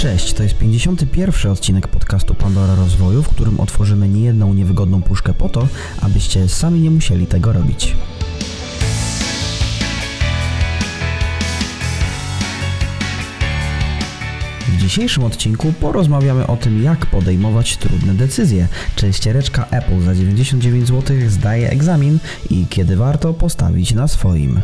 Cześć, to jest 51. odcinek podcastu Pandora Rozwoju, w którym otworzymy niejedną niewygodną puszkę po to, abyście sami nie musieli tego robić. W dzisiejszym odcinku porozmawiamy o tym, jak podejmować trudne decyzje, czy ściereczka Apple za 99 zł zdaje egzamin i kiedy warto postawić na swoim.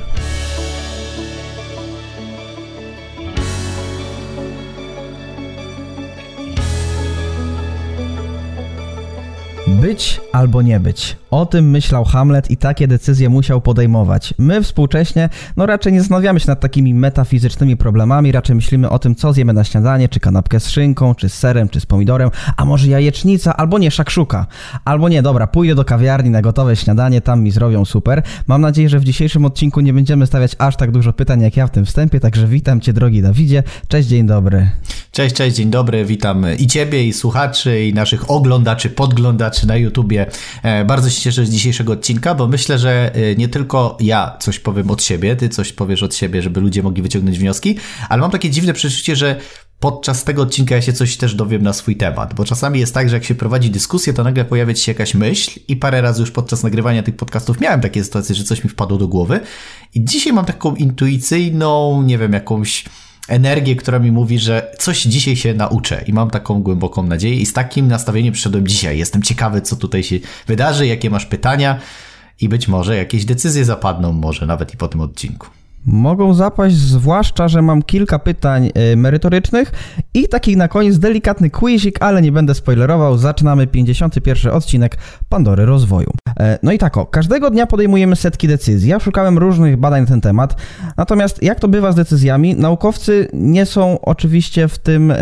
Być albo nie być. O tym myślał Hamlet i takie decyzje musiał podejmować. My współcześnie, no raczej nie zastanawiamy się nad takimi metafizycznymi problemami, raczej myślimy o tym, co zjemy na śniadanie, czy kanapkę z szynką, czy z serem, czy z pomidorem, a może jajecznica, albo nie, szakszuka. Albo nie, dobra, pójdę do kawiarni na gotowe śniadanie, tam mi zrobią super. Mam nadzieję, że w dzisiejszym odcinku nie będziemy stawiać aż tak dużo pytań, jak ja w tym wstępie, także witam Cię, drogi Dawidzie. Cześć, dzień dobry. Cześć, cześć, dzień dobry, witam i Ciebie, i słuchaczy, i naszych oglądaczy, podglądaczy na YouTubie. E, bardzo się cieszę z dzisiejszego odcinka, bo myślę, że e, nie tylko ja coś powiem od siebie, Ty coś powiesz od siebie, żeby ludzie mogli wyciągnąć wnioski, ale mam takie dziwne przeczucie, że podczas tego odcinka ja się coś też dowiem na swój temat, bo czasami jest tak, że jak się prowadzi dyskusję, to nagle pojawia się jakaś myśl i parę razy już podczas nagrywania tych podcastów miałem takie sytuacje, że coś mi wpadło do głowy i dzisiaj mam taką intuicyjną, nie wiem, jakąś energię, która mi mówi, że coś dzisiaj się nauczę i mam taką głęboką nadzieję i z takim nastawieniem przyszedłem dzisiaj. Jestem ciekawy, co tutaj się wydarzy, jakie masz pytania i być może jakieś decyzje zapadną, może nawet i po tym odcinku. Mogą zapaść, zwłaszcza, że mam kilka pytań y, merytorycznych i taki na koniec delikatny quizik, ale nie będę spoilerował. Zaczynamy 51 odcinek Pandory Rozwoju. E, no i tak, o, każdego dnia podejmujemy setki decyzji. Ja szukałem różnych badań na ten temat. Natomiast jak to bywa z decyzjami, naukowcy nie są oczywiście w tym, e,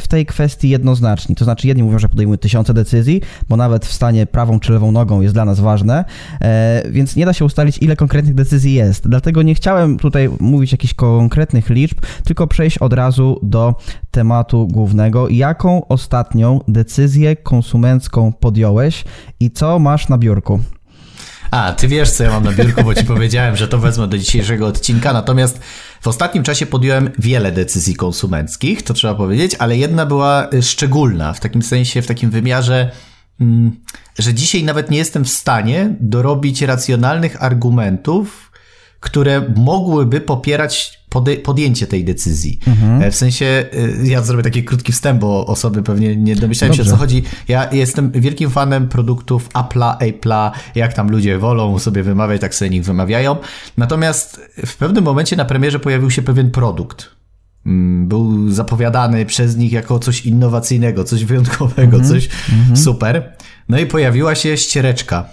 w tej kwestii jednoznaczni. To znaczy jedni mówią, że podejmują tysiące decyzji, bo nawet wstanie prawą czy lewą nogą jest dla nas ważne, e, więc nie da się ustalić ile konkretnych decyzji jest. Dlatego nie chciałem tutaj mówić jakichś konkretnych liczb, tylko przejść od razu do tematu głównego. Jaką ostatnią decyzję konsumencką podjąłeś i co masz na biurku? A, ty wiesz, co ja mam na biurku, bo ci powiedziałem, że to wezmę do dzisiejszego odcinka. Natomiast w ostatnim czasie podjąłem wiele decyzji konsumenckich, to trzeba powiedzieć, ale jedna była y, szczególna, w takim sensie, w takim wymiarze, mm, że dzisiaj nawet nie jestem w stanie dorobić racjonalnych argumentów, które mogłyby popierać podjęcie tej decyzji. Mhm. W sensie, y, ja zrobię taki krótki wstęp, bo osoby pewnie nie domyślają się o co chodzi. Ja jestem wielkim fanem produktów Apple'a, Apple'a, jak tam ludzie wolą sobie wymawiać, tak sobie nich wymawiają. Natomiast w pewnym momencie na premierze pojawił się pewien produkt. Mm, był zapowiadany przez nich jako coś innowacyjnego, coś wyjątkowego, mhm. coś mhm. super. No i pojawiła się ściereczka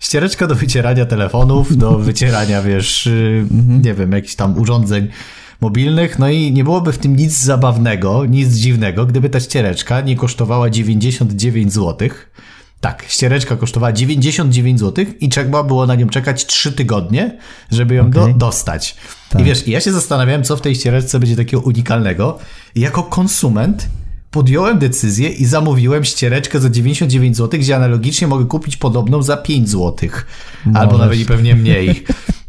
ściereczka do wycierania telefonów, do wycierania, wiesz, mhm. nie wiem, jakichś tam urządzeń mobilnych, no i nie byłoby w tym nic zabawnego, nic dziwnego, gdyby ta ściereczka nie kosztowała 99 zł. Tak, ściereczka kosztowała 99 zł i trzeba było na nią czekać 3 tygodnie, żeby ją okay. do, dostać. Tak. I wiesz, ja się zastanawiałem, co w tej ściereczce będzie takiego unikalnego. I jako konsument podjąłem decyzję i zamówiłem ściereczkę za 99 zł, gdzie analogicznie mogę kupić podobną za 5 zł. Możesz. Albo nawet i pewnie mniej.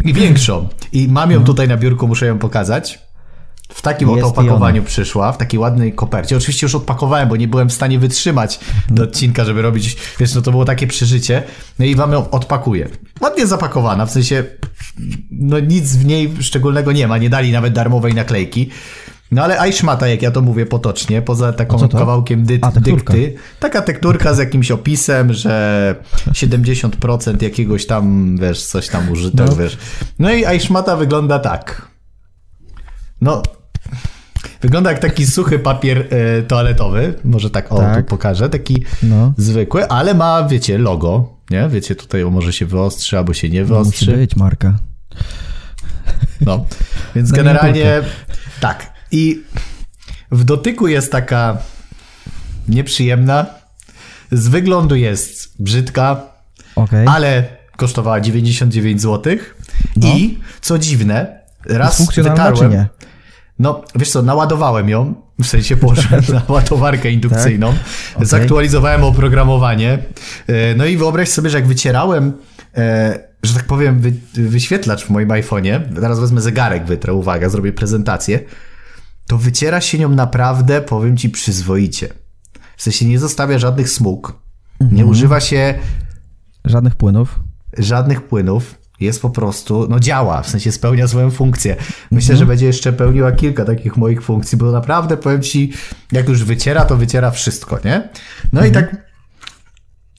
I większą. I mam ją no. tutaj na biurku, muszę ją pokazać. W takim oto opakowaniu przyszła, w takiej ładnej kopercie. Oczywiście już odpakowałem, bo nie byłem w stanie wytrzymać do odcinka, żeby robić, wiesz, no to było takie przeżycie. No i wam ją odpakuję. Ładnie zapakowana, w sensie, no nic w niej szczególnego nie ma, nie dali nawet darmowej naklejki. No ale Aishmata, jak ja to mówię potocznie, poza taką kawałkiem dy A, dykty, taka tekturka z jakimś opisem, że 70% jakiegoś tam, wiesz, coś tam użyto, no. wiesz. No i Aishmata wygląda tak. No, Wygląda jak taki suchy papier e, toaletowy, może tak, o, tak. tu pokażę, taki no. zwykły, ale ma, wiecie, logo, nie? Wiecie, tutaj może się wyostrzy, albo się nie wyostrzy. No, musi być marka. No, więc generalnie tak, i w dotyku jest taka nieprzyjemna. Z wyglądu jest brzydka, okay. ale kosztowała 99 zł. No. I co dziwne, raz wytarłem. Nie? No, wiesz co, naładowałem ją, w sensie położyłem na ładowarkę indukcyjną, tak? okay. zaktualizowałem oprogramowanie. E, no i wyobraź sobie, że jak wycierałem e, że tak powiem, wy, wyświetlacz w moim iPhone'ie, teraz wezmę zegarek, wytrę, uwaga, zrobię prezentację, to wyciera się nią naprawdę, powiem ci, przyzwoicie. W sensie nie zostawia żadnych smug, mhm. nie używa się... Żadnych płynów. Żadnych płynów. Jest po prostu, no działa, w sensie spełnia swoją funkcję. Myślę, mhm. że będzie jeszcze pełniła kilka takich moich funkcji, bo naprawdę powiem ci, jak już wyciera, to wyciera wszystko, nie? No mhm. i tak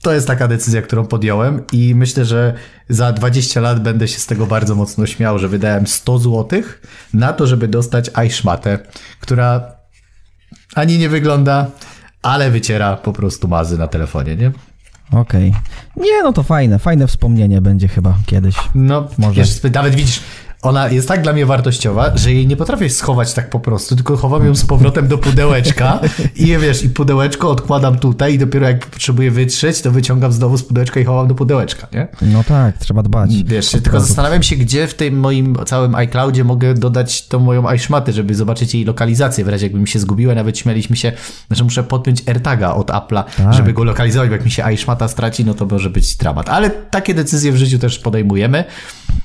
to jest taka decyzja, którą podjąłem i myślę, że za 20 lat będę się z tego bardzo mocno śmiał, że wydałem 100 zł na to, żeby dostać iShmatę, która ani nie wygląda, ale wyciera po prostu mazy na telefonie, nie? Okej. Okay. Nie, no to fajne, fajne wspomnienie będzie chyba kiedyś. No, może. Wiesz, nawet widzisz, ona jest tak dla mnie wartościowa, że jej nie potrafię schować tak po prostu, tylko chowam ją z powrotem do pudełeczka i wiesz, i pudełeczko odkładam tutaj i dopiero jak potrzebuję wytrzeć, to wyciągam znowu z pudełeczka i chowam do pudełeczka, nie? No tak, trzeba dbać. Wiesz, tylko zastanawiam się, gdzie w tym moim całym iCloudzie mogę dodać tą moją iShmatę, żeby zobaczyć jej lokalizację, w razie jakby mi się zgubiła, nawet śmialiśmy się, że muszę podpiąć AirTaga od Apple'a, tak. żeby go lokalizować, bo jak mi się iShmata straci, no to może być dramat. Ale takie decyzje w życiu też podejmujemy.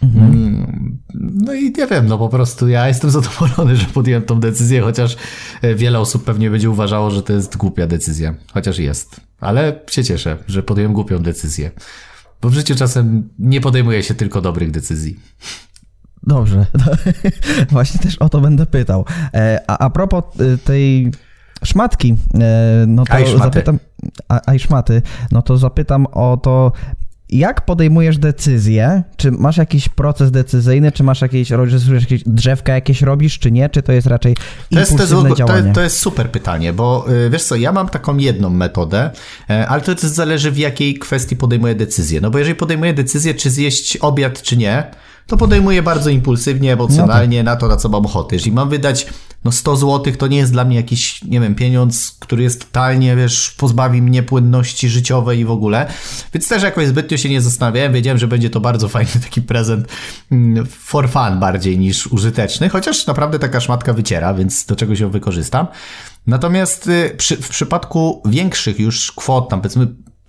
Mhm. No i nie wiem, no po prostu ja jestem zadowolony, że podjąłem tą decyzję, chociaż e, wiele osób pewnie będzie uważało, że to jest głupia decyzja. Chociaż jest. Ale się cieszę, że podjąłem głupią decyzję. Bo w życiu czasem nie podejmuje się tylko dobrych decyzji. Dobrze. Właśnie też o to będę pytał. E, a, a propos e, tej szmatki, no to zapytam. A, a szmaty, no to zapytam o to, jak podejmujesz decyzję? Czy masz jakiś proces decyzyjny, czy masz jakieś, jakieś drzewka jakieś robisz, czy nie? Czy to jest raczej to jest, to jest, działanie? To, to jest super pytanie, bo y, wiesz co, ja mam taką jedną metodę, e, ale to też zależy w jakiej kwestii podejmuję decyzję. No bo jeżeli podejmuję decyzję, czy zjeść obiad, czy nie, to podejmuję bardzo impulsywnie, emocjonalnie no tak. na to, na co mam ochotę. Jeżeli mam wydać no 100 zł, to nie jest dla mnie jakiś, nie wiem, pieniądz, który jest totalnie, wiesz, pozbawi mnie płynności życiowej i w ogóle. Więc też jakoś zbytnio się nie zastanawiałem. Wiedziałem, że będzie to bardzo fajny taki prezent mm, for fun bardziej niż użyteczny, chociaż naprawdę taka szmatka wyciera, więc do czegoś ją wykorzystam. Natomiast y, przy, w przypadku większych już kwot, tam powiedzmy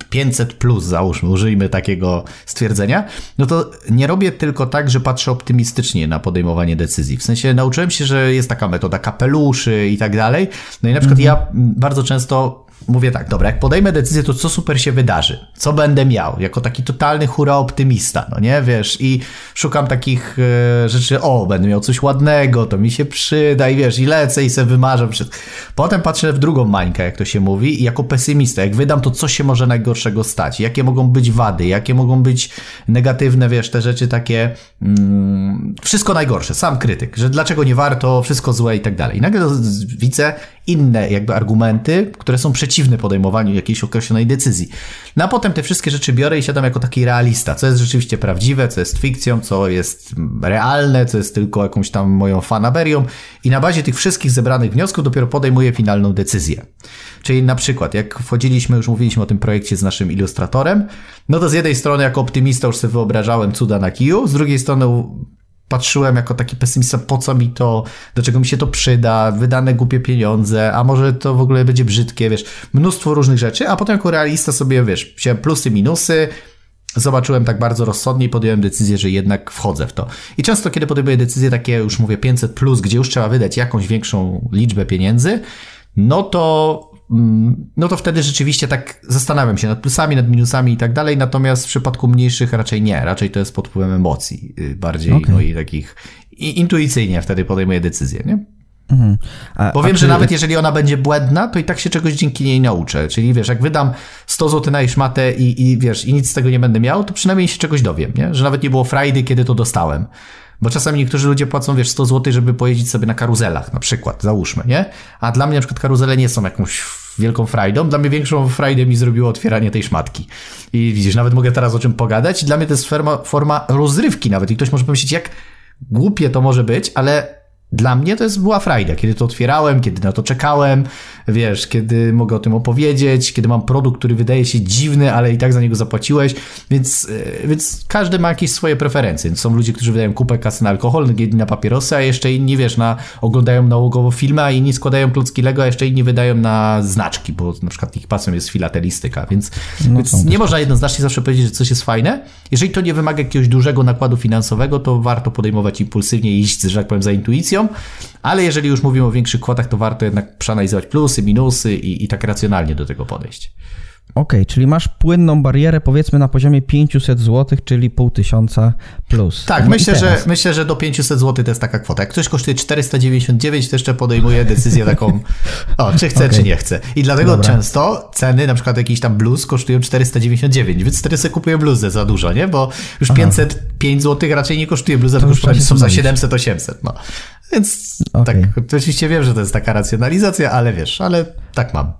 500 plus, załóżmy, użyjmy takiego stwierdzenia, no to nie robię tylko tak, że patrzę optymistycznie na podejmowanie decyzji. W sensie nauczyłem się, że jest taka metoda kapeluszy i tak dalej. No i na przykład mhm. ja bardzo często mówię tak, dobra, jak podejmę decyzję, to co super się wydarzy? Co będę miał? Jako taki totalny hura optymista, no nie, wiesz, i szukam takich e, rzeczy, o, będę miał coś ładnego, to mi się przyda i wiesz, i lecę i se wymarzę. Potem patrzę w drugą mańkę, jak to się mówi, i jako pesymista, jak wydam, to co się może najgorszego stać? Jakie mogą być wady? Jakie mogą być negatywne, wiesz, te rzeczy takie, mm, wszystko najgorsze, sam krytyk, że dlaczego nie warto, wszystko złe i tak dalej. I nagle widzę inne jakby argumenty, które są przeciwne podejmowaniu jakiejś określonej decyzji. No a potem te wszystkie rzeczy biorę i siadam jako taki realista, co jest rzeczywiście prawdziwe, co jest fikcją, co jest realne, co jest tylko jakąś tam moją fanaberią i na bazie tych wszystkich zebranych wniosków dopiero podejmuję finalną decyzję. Czyli na przykład, jak wchodziliśmy, już mówiliśmy o tym projekcie z naszym ilustratorem, no to z jednej strony jako optymista już sobie wyobrażałem cuda na kiju, z drugiej strony patrzyłem jako taki pesymista, po co mi to, do czego mi się to przyda, wydane głupie pieniądze, a może to w ogóle będzie brzydkie, wiesz, mnóstwo różnych rzeczy, a potem jako realista sobie, wiesz, wziąłem plusy, minusy, zobaczyłem tak bardzo rozsądnie i podjąłem decyzję, że jednak wchodzę w to. I często, kiedy podejmuję decyzje takie, już mówię 500 plus, gdzie już trzeba wydać jakąś większą liczbę pieniędzy, no to no to wtedy rzeczywiście tak zastanawiam się nad plusami, nad minusami i tak dalej, natomiast w przypadku mniejszych raczej nie, raczej to jest pod wpływem emocji y, bardziej, okay. no i takich i intuicyjnie wtedy podejmuję decyzję, nie? Mhm. A, Bo wiem, czy... że nawet jeżeli ona będzie błędna, to i tak się czegoś dzięki niej nauczę. Czyli wiesz, jak wydam 100 zł na szmatę i, i wiesz, i nic z tego nie będę miał, to przynajmniej się czegoś dowiem, nie? Że nawet nie było frajdy, kiedy to dostałem. Bo czasami niektórzy ludzie płacą, wiesz, 100 zł, żeby pojeździć sobie na karuzelach, na przykład, załóżmy, nie? A dla mnie na przykład karuzele nie są jakąś wielką frajdą. Dla mnie większą frajdę mi zrobiło otwieranie tej szmatki. I widzisz, nawet mogę teraz o czym pogadać. Dla mnie to jest forma, forma rozrywki nawet. I ktoś może pomyśleć, jak głupie to może być, ale dla mnie to jest była frajda, kiedy to otwierałem, kiedy na to czekałem, wiesz, kiedy mogę o tym opowiedzieć, kiedy mam produkt, który wydaje się dziwny, ale i tak za niego zapłaciłeś, więc, e, więc każdy ma jakieś swoje preferencje. Są ludzie, którzy wydają kupę kasy na alkohol, jedni na papierosy, a jeszcze inni, wiesz, na, oglądają nałogowo filmy, a inni składają klocki Lego, a jeszcze inni wydają na znaczki, bo na przykład ich pasją jest filatelistyka, więc, no więc nie można jednoznacznie zawsze powiedzieć, że coś jest fajne. Jeżeli to nie wymaga jakiegoś dużego nakładu finansowego, to warto podejmować impulsywnie i iść, że tak powiem, za intuicją, ale jeżeli już mówimy o większych kwotach, to warto jednak przeanalizować plusy, minusy i, i tak racjonalnie do tego podejść. Okej, okay, czyli masz płynną barierę powiedzmy na poziomie 500 zł, czyli pół tysiąca plus. Tak, no myślę, że, myślę, że do 500 zł to jest taka kwota. Jak ktoś kosztuje 499, to jeszcze podejmuje decyzję taką, o, czy chce, okay. czy nie chce. I dlatego Dobra. często ceny, na przykład jakiś tam bluz kosztują 499, więc wtedy sobie kupuję bluzę za dużo, nie? Bo już Aha. 505 zł raczej nie kosztuje bluza, to tylko już są za 700-800, no. Więc okay. tak, oczywiście wiem, że to jest taka racjonalizacja, ale wiesz, ale tak mam.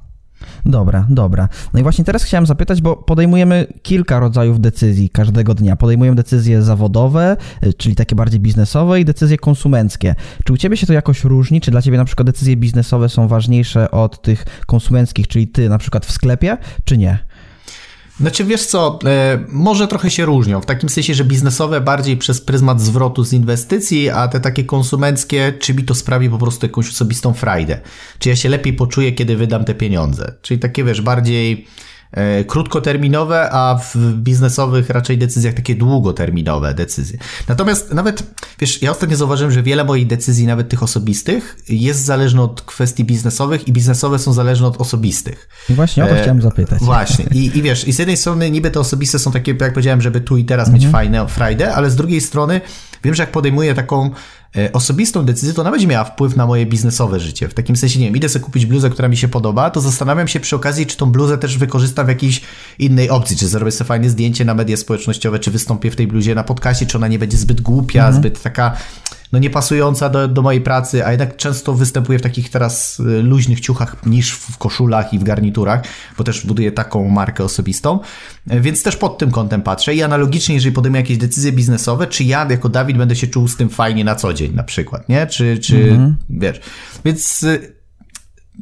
Dobra, dobra. No i właśnie teraz chciałem zapytać, bo podejmujemy kilka rodzajów decyzji każdego dnia. Podejmujemy decyzje zawodowe, y, czyli takie bardziej biznesowe i decyzje konsumenckie. Czy u Ciebie się to jakoś różni? Czy dla Ciebie na przykład decyzje biznesowe są ważniejsze od tych konsumenckich, czyli Ty na przykład w sklepie, czy nie? Znaczy wiesz co, e, może trochę się różnią, w takim sensie, że biznesowe bardziej przez pryzmat zwrotu z inwestycji, a te takie konsumenckie, czy mi to sprawi po prostu jakąś osobistą frajdę. Czy ja się lepiej poczuję, kiedy wydam te pieniądze. Czyli takie wiesz, bardziej krótkoterminowe, a w biznesowych raczej decyzjach takie długoterminowe decyzje. Natomiast nawet, wiesz, ja ostatnio zauważyłem, że wiele moich decyzji, nawet tych osobistych, jest zależne od kwestii biznesowych i biznesowe są zależne od osobistych. I właśnie o to e, chciałem zapytać. Właśnie. I, I wiesz, i z jednej strony niby te osobiste są takie, jak powiedziałem, żeby tu i teraz mhm. mieć fajne, frajdę, ale z drugiej strony wiem, że jak podejmuję taką E, osobistą decyzję, to ona będzie miała wpływ na moje biznesowe życie. W takim sensie, nie wiem, idę sobie kupić bluzę, która mi się podoba, to zastanawiam się przy okazji, czy tą bluzę też wykorzystam w jakiejś innej opcji, czy zrobię sobie fajne zdjęcie na media społecznościowe, czy wystąpię w tej bluzie na podcaście, czy ona nie będzie zbyt głupia, mhm. zbyt taka no niepasująca do, do mojej pracy, a jednak często występuję w takich teraz y, luźnych ciuchach niż w koszulach i w garniturach, bo też buduję taką markę osobistą, e, więc też pod tym kątem patrzę i analogicznie, jeżeli podejmę jakieś decyzje biznesowe, czy ja jako Dawid będę się czuł z tym fajnie na co dzień na przykład, nie? Czy, czy mhm. wiesz, więc y,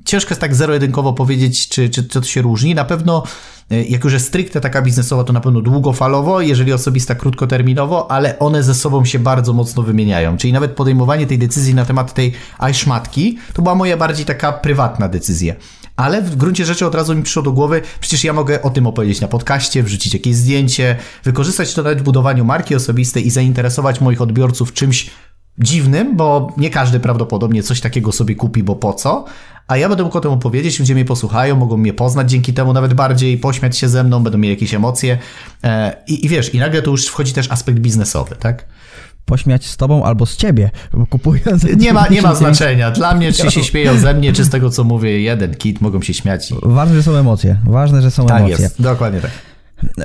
ciężko jest tak zero-jedynkowo powiedzieć, czy, czy, to się różni. Na pewno E, jak już jest stricte taka biznesowa, to na pewno długofalowo, jeżeli osobista krótkoterminowo, ale one ze sobą się bardzo mocno wymieniają. Czyli nawet podejmowanie tej decyzji na temat tej iSzmatki, to była moja bardziej taka prywatna decyzja. Ale w gruncie rzeczy od razu mi przyszło do głowy, przecież ja mogę o tym opowiedzieć na podcaście, wrzucić jakieś zdjęcie, wykorzystać to nawet w budowaniu marki osobistej i zainteresować moich odbiorców czymś dziwnym, bo nie każdy prawdopodobnie coś takiego sobie kupi, bo po co, a ja będę mógł o tym opowiedzieć, ludzie mnie posłuchają, mogą mnie poznać dzięki temu nawet bardziej, pośmiać się ze mną, będą mieli jakieś emocje e, i, i wiesz, i nagle tu już wchodzi też aspekt biznesowy, tak? pośmiać z tobą albo z ciebie, kupując... Nie ma, nie ma znaczenia. Dla mnie, czy się śmieją ze mnie, czy z tego, co mówię, jeden kit, mogą się śmiać. Ważne, że są emocje. Ważne, że są tak emocje. Jest, dokładnie tak.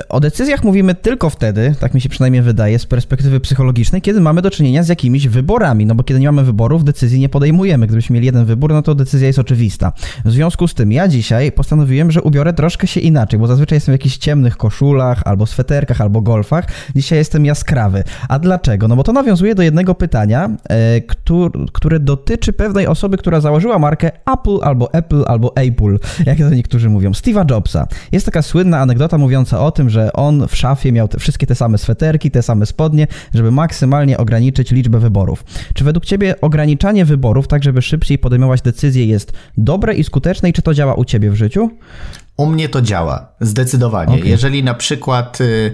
O decyzjach mówimy tylko wtedy, tak mi się przynajmniej wydaje, z perspektywy psychologicznej, kiedy mamy do czynienia z jakimiś wyborami, no bo kiedy nie mamy wyborów, decyzji nie podejmujemy. Gdybyśmy mieli jeden wybór, no to decyzja jest oczywista. W związku z tym ja dzisiaj postanowiłem, że ubiorę troszkę się inaczej, bo zazwyczaj jestem w jakichś ciemnych koszulach, albo sweterkach, albo golfach. Dzisiaj jestem jaskrawy. A dlaczego? No bo to nawiązuje do jednego pytania, e, które, dotyczy pewnej osoby, która założyła markę Apple, albo Apple, albo Apple, jak to niektórzy mówią, Steve'a Jobsa. Jest taka słynna anegdota mówiąca o o tym, że on w szafie miał te, wszystkie te same sweterki, te same spodnie, żeby maksymalnie ograniczyć liczbę wyborów. Czy według Ciebie ograniczanie wyborów, tak żeby szybciej podejmować decyzje, jest dobre i skuteczne i czy to działa u Ciebie w życiu? U mnie to działa, zdecydowanie. Okay. Jeżeli na przykład y,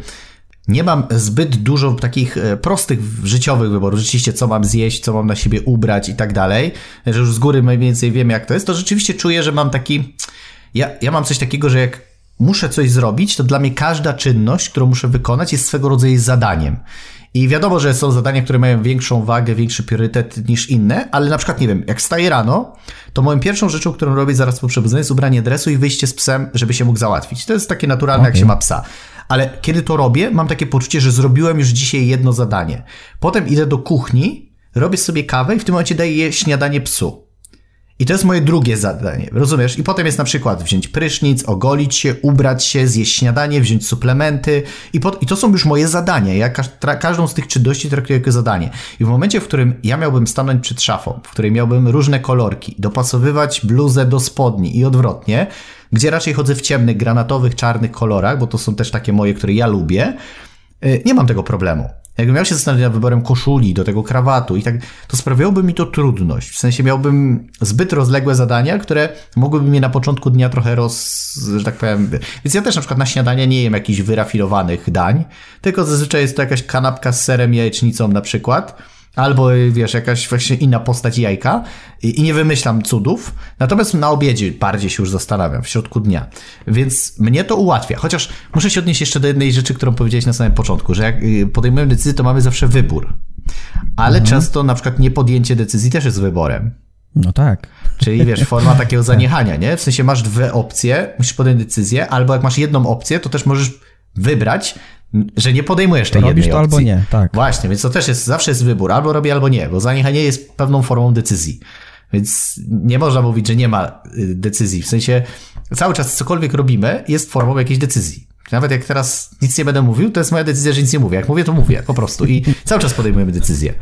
nie mam zbyt dużo takich y, prostych życiowych wyborów, rzeczywiście co mam zjeść, co mam na siebie ubrać i tak dalej, że już z góry mniej więcej wiem jak to jest, to rzeczywiście czuję, że mam taki... Ja, ja mam coś takiego, że jak muszę coś zrobić, to dla mnie każda czynność, którą muszę wykonać, jest swego rodzaju zadaniem. I wiadomo, że są zadania, które mają większą wagę, większy priorytet niż inne, ale na przykład, nie wiem, jak wstaję rano, to moją pierwszą rzeczą, którą robię zaraz po przebudzeniu jest ubranie dresu i wyjście z psem, żeby się mógł załatwić. To jest takie naturalne, okay. jak się ma psa. Ale kiedy to robię, mam takie poczucie, że zrobiłem już dzisiaj jedno zadanie. Potem idę do kuchni, robię sobie kawę i w tym momencie daję śniadanie psu. I to jest moje drugie zadanie, rozumiesz? I potem jest na przykład wziąć prysznic, ogolić się, ubrać się, zjeść śniadanie, wziąć suplementy. I, i to są już moje zadania. Ja tra, każdą z tych czynności traktuję jako zadanie. I w momencie, w którym ja miałbym stanąć przed szafą, w której miałbym różne kolorki, dopasowywać bluzę do spodni i odwrotnie, gdzie raczej chodzę w ciemnych, granatowych, czarnych kolorach, bo to są też takie moje, które ja lubię, y, nie mam tego problemu. Jakbym miał się zastanowić nad wyborem koszuli, do tego krawatu i tak, to sprawiałoby mi to trudność. W sensie miałbym zbyt rozległe zadania, które mogłyby mnie na początku dnia trochę roz, że tak powiem. Więc ja też na przykład na śniadanie nie jem jakichś wyrafinowanych dań, tylko zazwyczaj jest to jakaś kanapka z serem jajecznicą na przykład Albo, wiesz, jakaś właśnie inna postać jajka i, i, nie wymyślam cudów. Natomiast na obiedzie bardziej się już zastanawiam, w środku dnia. Więc mnie to ułatwia. Chociaż muszę się odnieść jeszcze do jednej rzeczy, którą powiedziałeś na samym początku, że jak y, podejmujemy decyzję, to mamy zawsze wybór. Ale mhm. często na przykład niepodjęcie decyzji też jest wyborem. No tak. Czyli wiesz, forma takiego zaniechania, nie? W sensie masz dwie opcje, musisz podjąć decyzję, albo jak masz jedną opcję, to też możesz wybrać, że nie podejmujesz tej Robisz jednej to opcji. albo nie, tak. Właśnie, więc to też jest, zawsze jest wybór, albo robię, albo nie, bo zaniechanie jest pewną formą decyzji. Więc nie można mówić, że nie ma y, decyzji. W sensie cały czas cokolwiek robimy jest formą jakiejś decyzji. Nawet jak teraz nic nie będę mówił, to jest moja decyzja, że nic nie mówię. Jak mówię, to mówię po prostu. I cały czas podejmujemy decyzje.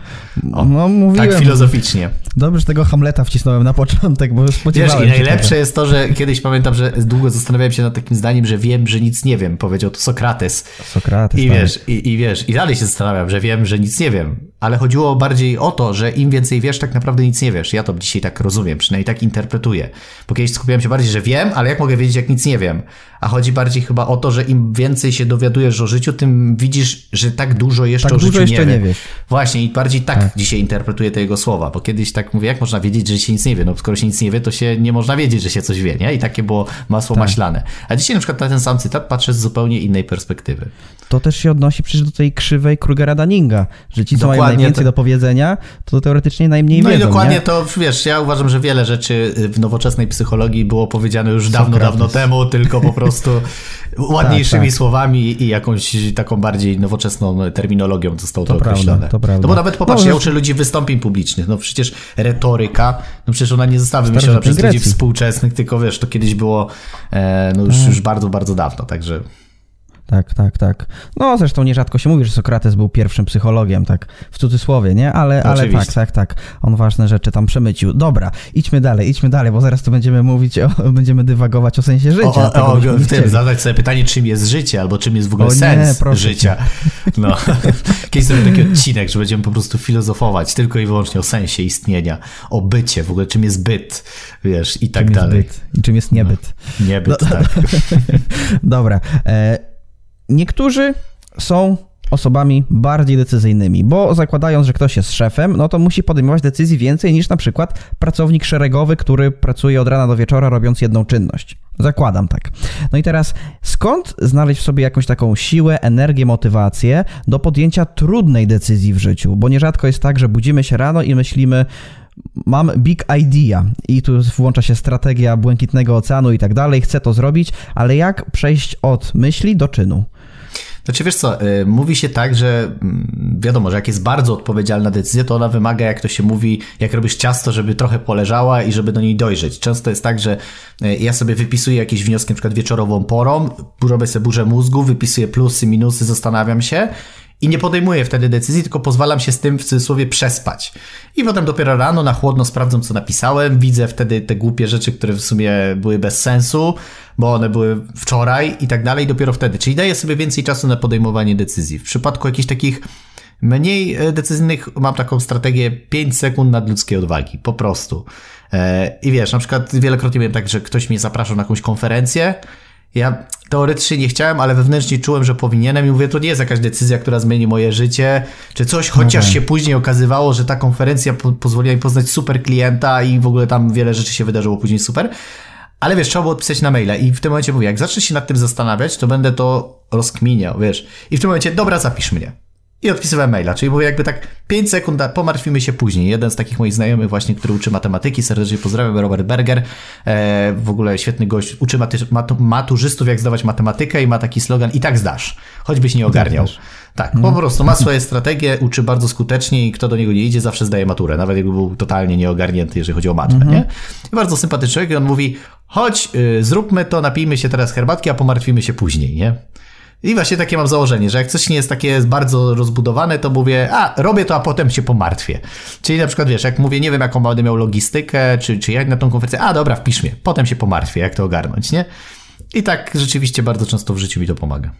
O, no, mówiłem. Tak filozoficznie. Dobrze, że tego Hamleta wcisnąłem na początek, bo spodziewałem Wiesz, i najlepsze tego. jest to, że kiedyś pamiętam, że długo zastanawiałem się nad takim zdaniem, że wiem, że nic nie wiem. Powiedział to Sokrates. Sokrates, I tak. wiesz, i, i wiesz, i dalej się zastanawiam, że wiem, że nic nie wiem. Ale chodziło bardziej o to, że im więcej wiesz, tak naprawdę nic nie wiesz. Ja to dzisiaj tak rozumiem, przynajmniej tak interpretuję. Bo kiedyś skupiałem się bardziej, że wiem, ale jak mogę wiedzieć, jak nic nie wiem? A chodzi bardziej chyba o to, że im więcej się dowiadujesz o życiu, tym widzisz, że tak dużo jeszcze tak o dużo życiu jeszcze nie, nie wie. wiesz. Właśnie i bardziej tak, tak, dzisiaj interpretuję te jego słowa, bo kiedyś tak mówię, jak można wiedzieć, że się nic nie wie? No skoro się nic nie wie, to się nie można wiedzieć, że się coś wie, nie? I takie było masło Tak. maślane. A dzisiaj na przykład na ten sam cytat patrzę z zupełnie innej perspektywy. To też się odnosi przecież do tej krzywej Krugera-Daninga, że ci, co mają Dokładnie najwięcej to- do powiedzenia, to teoretycznie najmniej No wiedzą, i dokładnie nie? to, wiesz, ja uważam, że wiele rzeczy w nowoczesnej psychologii było powiedziane już dawno, Sokrates. dawno temu, tylko po prostu ładniejszymi tak. słowami i jakąś taką bardziej nowoczesną terminologią zostało to, To prawda, określone. to prawda. No bo nawet popatrz, No, ja uczę ludzi wystąpień publicznych, no przecież retoryka, no przecież ona nie została wymyślona przez ludzi współczesnych, tylko wiesz, to kiedyś było e, no już, Tak. już bardzo, bardzo dawno, także... Tak, tak, tak. No zresztą nierzadko się mówi, że Sokrates był pierwszym psychologiem, tak w cudzysłowie, nie? Ale, ale Oczywiście. tak, tak, tak. On ważne rzeczy tam przemycił. Dobra, idźmy dalej, idźmy dalej, bo zaraz tu będziemy mówić, o, będziemy dywagować o sensie życia. O, o, o, w tym zadać sobie pytanie, czym jest życie, albo czym jest w ogóle O nie, sens proszę życia. No. Kiedyś zrobię taki odcinek, że będziemy po prostu filozofować tylko i wyłącznie o sensie istnienia, o bycie, w ogóle czym jest byt, wiesz, i tak czym dalej. jest byt i czym jest niebyt. Niebyt, No- tak. Dobra. E, niektórzy są osobami bardziej decyzyjnymi, bo zakładając, że ktoś jest szefem, no to musi podejmować decyzji więcej niż na przykład pracownik szeregowy, który pracuje od rana do wieczora robiąc jedną czynność. Zakładam tak. No i teraz skąd znaleźć w sobie jakąś taką siłę, energię, motywację do podjęcia trudnej decyzji w życiu? Bo nierzadko jest tak, że budzimy się rano i myślimy, mam big idea i tu włącza się strategia błękitnego oceanu i tak dalej, chcę to zrobić, ale jak przejść od myśli do czynu? Znaczy wiesz co, y, mówi się tak, że mm, wiadomo, że jak jest bardzo odpowiedzialna decyzja, to ona wymaga, jak to się mówi, jak robisz ciasto, żeby trochę poleżała i żeby do niej dojrzeć. Często jest tak, że y, ja sobie wypisuję jakieś wnioski, na przykład wieczorową porą, robię sobie burzę mózgu, wypisuję plusy, minusy, zastanawiam się i nie podejmuję wtedy decyzji, tylko pozwalam się z tym w cudzysłowie przespać. I potem dopiero rano na chłodno sprawdzam, co napisałem, widzę wtedy te głupie rzeczy, które w sumie były bez sensu, bo one były wczoraj i tak dalej, dopiero wtedy. Czyli daję sobie więcej czasu na podejmowanie decyzji. W przypadku jakichś takich mniej e, decyzyjnych mam taką strategię 5 sekund nadludzkiej odwagi, po prostu. E, I wiesz, na przykład wielokrotnie miałem tak, że ktoś mnie zapraszał na jakąś konferencję, ja teoretycznie nie chciałem, ale wewnętrznie czułem, że powinienem i mówię, to nie jest jakaś decyzja, która zmieni moje życie, czy coś, chociaż Okej. się później okazywało, że ta konferencja po pozwoliła mi poznać super klienta i w ogóle tam wiele rzeczy się wydarzyło później super. Ale wiesz, trzeba było odpisać na maila i w tym momencie mówię, jak zacznę się nad tym zastanawiać, to będę to rozkminiał, wiesz. I w tym momencie, dobra, zapisz mnie. I odpisywałem maila, czyli mówię jakby tak 5 sekund, pomartwimy się później. Jeden z takich moich znajomych właśnie, który uczy matematyki, serdecznie pozdrawiam, Robert Berger, e, w ogóle świetny gość, uczy maty, matu, maturzystów jak zdawać matematykę i ma taki slogan i tak zdasz, choćbyś nie ogarniał. Tak, po prostu ma swoje strategie, uczy bardzo skutecznie i kto do niego nie idzie, zawsze zdaje maturę, nawet jakby był totalnie nieogarnięty, jeżeli chodzi o matmę, mhm. nie? I bardzo sympatyczny człowiek i on mówi, chodź, y, zróbmy to, napijmy się teraz herbatki, a pomartwimy się później, nie? I właśnie takie mam założenie, że jak coś nie jest takie bardzo rozbudowane, to mówię, a robię to, a potem się pomartwię. Czyli na przykład wiesz, jak mówię, nie wiem jaką będę miał logistykę, czy, czy jak na tą konferencję, a dobra, wpisz mnie, potem się pomartwię, jak to ogarnąć, nie? I tak rzeczywiście bardzo często w życiu mi to pomaga.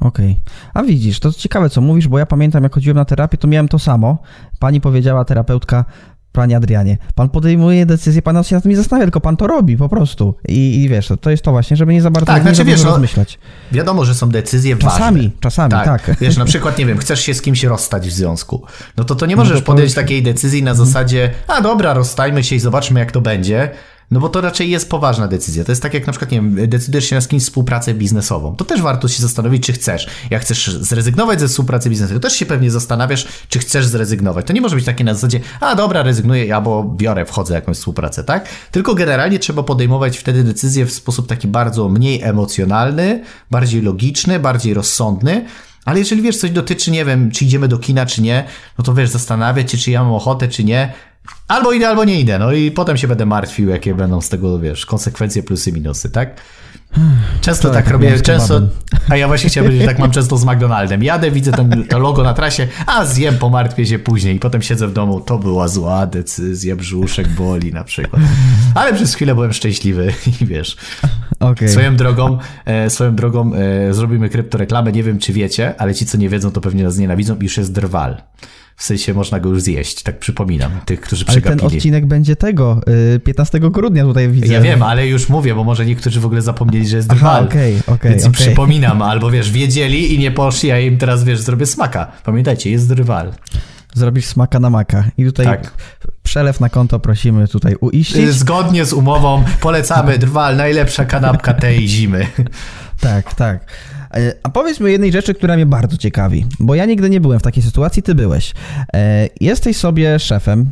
Okej. Okay. A widzisz, to ciekawe co mówisz, bo ja pamiętam jak chodziłem na terapię, to miałem to samo. Pani powiedziała, terapeutka, Panie Adrianie, pan podejmuje decyzję, pan się nad tym nie zastanawia, tylko pan to robi po prostu. I, i wiesz, to jest to właśnie, żeby nie za bardzo tak, znaczy, wiesz, no, rozmyślać. No, wiadomo, że są decyzje czasami, ważne. Czasami, tak. tak. Wiesz, na przykład, nie wiem, chcesz się z kimś rozstać w związku. No to to nie możesz no to podjąć takiej decyzji na zasadzie, a dobra, rozstajmy się i zobaczmy jak to będzie no bo to raczej jest poważna decyzja. To jest tak jak na przykład, nie wiem, decydujesz się na z kimś współpracę biznesową. To też warto się zastanowić, czy chcesz. Jak chcesz zrezygnować ze współpracy biznesowej, to też się pewnie zastanawiasz, czy chcesz zrezygnować. To nie może być takie na zasadzie, a dobra, rezygnuję, albo biorę, wchodzę w jakąś współpracę, tak? Tylko generalnie trzeba podejmować wtedy decyzje w sposób taki bardzo mniej emocjonalny, bardziej logiczny, bardziej rozsądny, ale jeżeli wiesz, coś dotyczy, nie wiem, czy idziemy do kina, czy nie, no to wiesz, zastanawiać się, czy ja mam ochotę, czy nie. Albo idę, albo nie idę. No i potem się będę martwił, jakie będą z tego, wiesz, konsekwencje, plusy, minusy, tak? Często tak, tak robię, często, a ja właśnie chciałem powiedzieć, tak mam często z McDonaldem. Jadę, widzę ten, to logo na trasie, a zjem, pomartwię się później i potem siedzę w domu, to była zła decyzja, brzuszek boli na przykład. Ale przez chwilę byłem szczęśliwy i wiesz. Okay. Swoją drogą, e, swoją drogą e, zrobimy kryptoreklamę, nie wiem czy wiecie, ale ci co nie wiedzą to pewnie nas nienawidzą, już jest drwal. W sensie można go już zjeść, tak przypominam, tych, którzy przegapili. Ale ten odcinek będzie tego, 15 y, grudnia tutaj widzę. Ja wiem, ale już mówię, bo może niektórzy w ogóle zapomnieli, że jest drwal. okej, okej. Okay, Więc okay. przypominam, albo wiesz, wiedzieli i nie poszli, a im teraz, wiesz, zrobię smaka. Pamiętajcie, jest drwal. Zrobisz smaka na maka. I tutaj tak. przelew na konto prosimy tutaj uiścić. Zgodnie z umową polecamy drwal, najlepsza kanapka tej zimy. Tak, tak. E, a powiedz mi jednej rzeczy, która mnie bardzo ciekawi, bo ja nigdy nie byłem w takiej sytuacji, ty byłeś. E, jesteś sobie szefem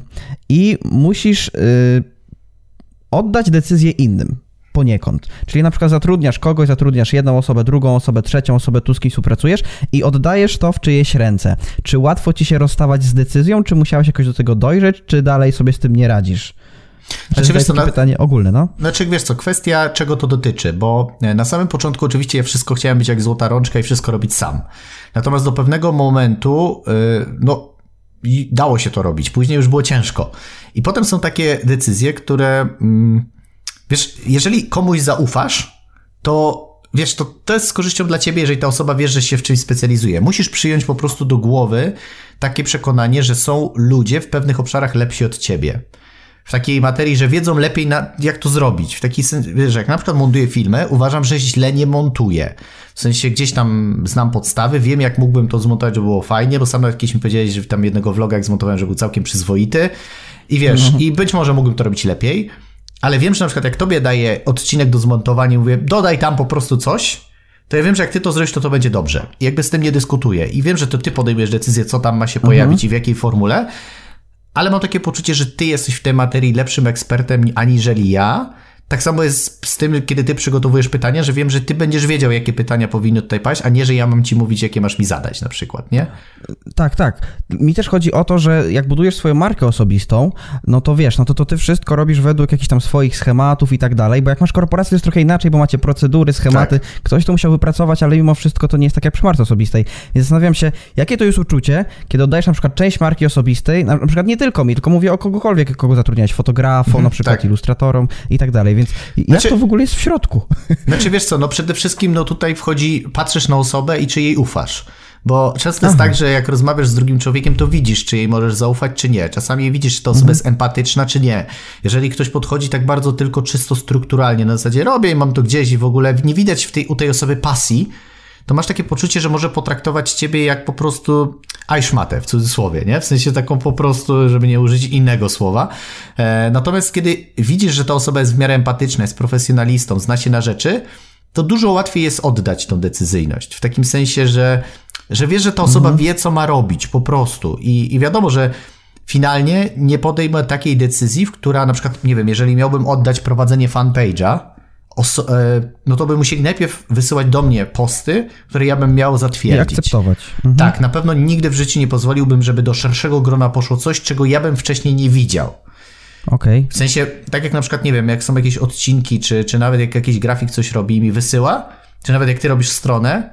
i musisz y, oddać decyzję innym poniekąd. Czyli na przykład zatrudniasz kogoś, zatrudniasz jedną osobę, drugą osobę, trzecią osobę, tu z kim współpracujesz i oddajesz to w czyjeś ręce. Czy łatwo ci się rozstawać z decyzją, czy musiałeś jakoś do tego dojrzeć, czy dalej sobie z tym nie radzisz? Znaczy, wiesz co, na... pytanie ogólne, no? Znaczy, wiesz co, kwestia czego to dotyczy, bo e, na samym początku oczywiście ja wszystko chciałem być jak złota rączka i wszystko robić sam. Natomiast do pewnego momentu, yy, no, dało się to robić, później już było ciężko. I potem są takie decyzje, które, yy, wiesz, jeżeli komuś zaufasz, to wiesz, to, to jest z korzyścią dla ciebie, jeżeli ta osoba wiesz, że się w czymś specjalizuje. Musisz przyjąć po prostu do głowy takie przekonanie, że są ludzie w pewnych obszarach lepsi od ciebie w takiej materii, że wiedzą lepiej, na, jak to zrobić. W taki sens, że jak na przykład montuję filmy, uważam, że źle nie montuję. W sensie gdzieś tam znam podstawy, wiem jak mógłbym to zmontować, żeby było fajnie, bo sam nawet kiedyś mi powiedziałeś, że tam jednego vloga jak zmontowałem, że był całkiem przyzwoity i wiesz, no. i być może mógłbym to robić lepiej, ale wiem, że na przykład jak tobie daję odcinek do zmontowania mówię, dodaj tam po prostu coś, to ja wiem, że jak ty to zrobisz, to to będzie dobrze. I jakby z tym nie dyskutuję. I wiem, że to ty podejmujesz decyzję, co tam ma się pojawić mhm. i w jakiej formule, ale mam takie poczucie, że ty jesteś w tej materii lepszym ekspertem aniżeli ja. Tak samo jest z tym, kiedy ty przygotowujesz pytania, że wiem, że ty będziesz wiedział, jakie pytania powinny tutaj paść, a nie, że ja mam ci mówić, jakie masz mi zadać na przykład, nie? Tak, tak. Mi też chodzi o to, że jak budujesz swoją markę osobistą, no to wiesz, no to, to ty wszystko robisz według jakichś tam swoich schematów i tak dalej, bo jak masz korporację, to jest trochę inaczej, bo macie procedury, schematy, tak. ktoś to musiał wypracować, ale mimo wszystko to nie jest tak jak przy marce osobistej. Więc zastanawiam się, jakie to jest uczucie, kiedy oddajesz na przykład część marki osobistej, na przykład nie tylko mi, tylko mówię o kogokolwiek, kogo zatrudniać, fotografom, mhm, na przykład tak. ilustratorom i tak dalej, więc jak znaczy, to w ogóle jest w środku? Znaczy wiesz co, no przede wszystkim no tutaj wchodzi, patrzysz na osobę i czy jej ufasz. Bo często jest tak, że jak rozmawiasz z drugim człowiekiem, to widzisz, czy jej możesz zaufać, czy nie. Czasami widzisz, czy ta osoba mhm. jest empatyczna, czy nie. Jeżeli ktoś podchodzi tak bardzo tylko czysto strukturalnie, na zasadzie robię i mam to gdzieś i w ogóle nie widać w tej, u tej osoby pasji, to masz takie poczucie, że może potraktować ciebie jak po prostu ajszmatę, w cudzysłowie, nie? W sensie taką po prostu, żeby nie użyć innego słowa. E, natomiast kiedy widzisz, że ta osoba jest w miarę empatyczna, jest profesjonalistą, zna się na rzeczy, to dużo łatwiej jest oddać tą decyzyjność. W takim sensie, że że wiesz, że ta osoba wie, co ma robić po prostu. I, I wiadomo, że finalnie nie podejmę takiej decyzji, w która na przykład, nie wiem, jeżeli miałbym oddać prowadzenie fanpage'a, oso- e, no to by musieli najpierw wysyłać do mnie posty, które ja bym miał I zatwierdzić. akceptować. Mhm. Tak, na pewno nigdy w życiu nie pozwoliłbym, żeby do szerszego grona poszło coś, czego ja bym wcześniej nie widział. Okej. W sensie, tak jak na przykład, nie wiem, jak są jakieś odcinki, czy, czy nawet jak jakiś grafik coś robi i mi wysyła, czy nawet jak ty robisz stronę,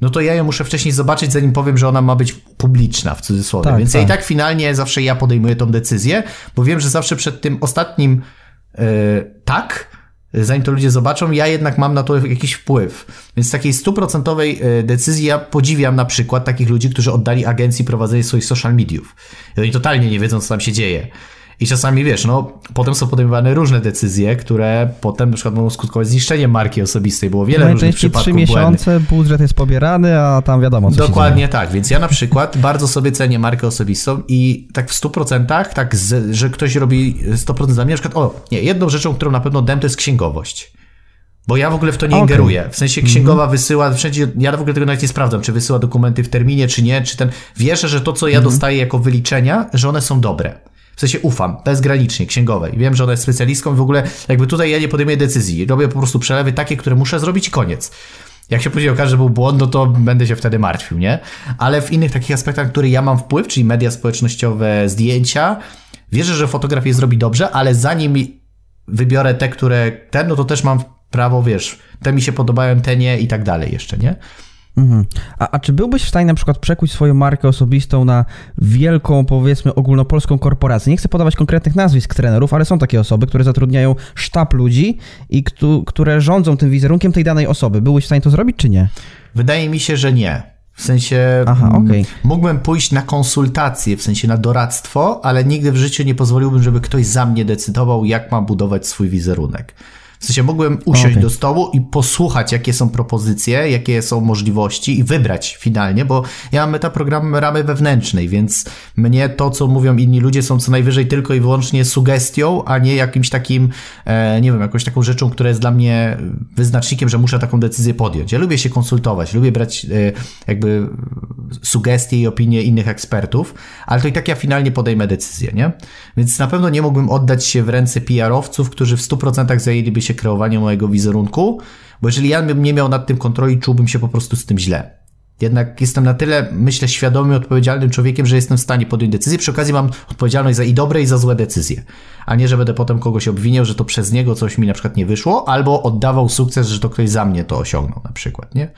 no to ja ją muszę wcześniej zobaczyć, zanim powiem, że ona ma być publiczna, w cudzysłowie. Tak, Więc ja i tak. tak finalnie zawsze ja podejmuję tą decyzję, bo wiem, że zawsze przed tym ostatnim e, tak, zanim to ludzie zobaczą, ja jednak mam na to jakiś wpływ. Więc takiej stuprocentowej e, decyzji ja podziwiam na przykład takich ludzi, którzy oddali agencji prowadzenie swoich social mediów. I oni totalnie nie wiedzą, co tam się dzieje. I czasami wiesz, no, potem są podejmowane różne decyzje, które potem na przykład mogą skutkować zniszczeniem marki osobistej. Było wiele różnych Najczęściej przypadków trzy błędnych. miesiące, budżet jest pobierany, a tam wiadomo, co Dokładnie tak, więc ja na przykład bardzo sobie cenię markę osobistą i tak w 100%, tak, z, że ktoś robi 100% za mnie, na przykład, o, nie, jedną rzeczą, którą na pewno dam, to jest księgowość. Bo ja w ogóle w to nie Okej. ingeruję. W sensie księgowa wysyła wszędzie, ja w ogóle tego nawet nie sprawdzam, czy wysyła dokumenty w terminie, czy nie, czy ten. Wierzę, że to, co ja dostaję jako wyliczenia, że one są dobre. W sensie ufam, bezgranicznie, księgowej. Wiem, że ona jest specjalistką w ogóle jakby tutaj ja nie podejmuję decyzji. Robię po prostu przelewy takie, które muszę zrobić koniec. Jak się później okaże, że był błąd, no to będę się wtedy martwił, nie? Ale w innych takich aspektach, które ja mam wpływ, czyli media społecznościowe, zdjęcia, wierzę, że fotograf je zrobi dobrze, ale zanim wybiorę te, które ten, no to też mam prawo, wiesz, te mi się podobają, te nie i tak dalej jeszcze, nie? Mhm. A, a czy byłbyś w stanie na przykład przekuć swoją markę osobistą na wielką, powiedzmy, ogólnopolską korporację? Nie chcę podawać konkretnych nazwisk trenerów, ale są takie osoby, które zatrudniają sztab ludzi i któ- które rządzą tym wizerunkiem tej danej osoby. Byłbyś w stanie to zrobić, czy nie? Wydaje mi się, że nie. W sensie Aha, mm, okej. mógłbym pójść na konsultacje, w sensie na doradztwo, ale nigdy w życiu nie pozwoliłbym, żeby ktoś za mnie decydował, jak mam budować swój wizerunek. W sensie mógłbym usiąść Okej. do stołu i posłuchać, jakie są propozycje, jakie są możliwości i wybrać finalnie, bo ja mam metaprogram ramy wewnętrznej, więc mnie to, co mówią inni ludzie, są co najwyżej tylko i wyłącznie sugestią, a nie jakimś takim, e, nie wiem, jakąś taką rzeczą, która jest dla mnie wyznacznikiem, że muszę taką decyzję podjąć. Ja lubię się konsultować, lubię brać e, jakby sugestie i opinie innych ekspertów, ale to i tak ja finalnie podejmę decyzję, nie? Więc na pewno nie mógłbym oddać się w ręce PR-owców, którzy w 100% zajęliby się kreowaniem mojego wizerunku, bo jeżeli ja bym nie miał nad tym kontroli, czułbym się po prostu z tym źle. Jednak jestem na tyle, myślę, świadomym, odpowiedzialnym człowiekiem, że jestem w stanie podjąć decyzję. Przy okazji mam odpowiedzialność za i dobre, i za złe decyzje. A nie, że będę potem kogoś obwiniał, że to przez niego coś mi na przykład nie wyszło, albo oddawał sukces, że to ktoś za mnie to osiągnął na przykład, nie?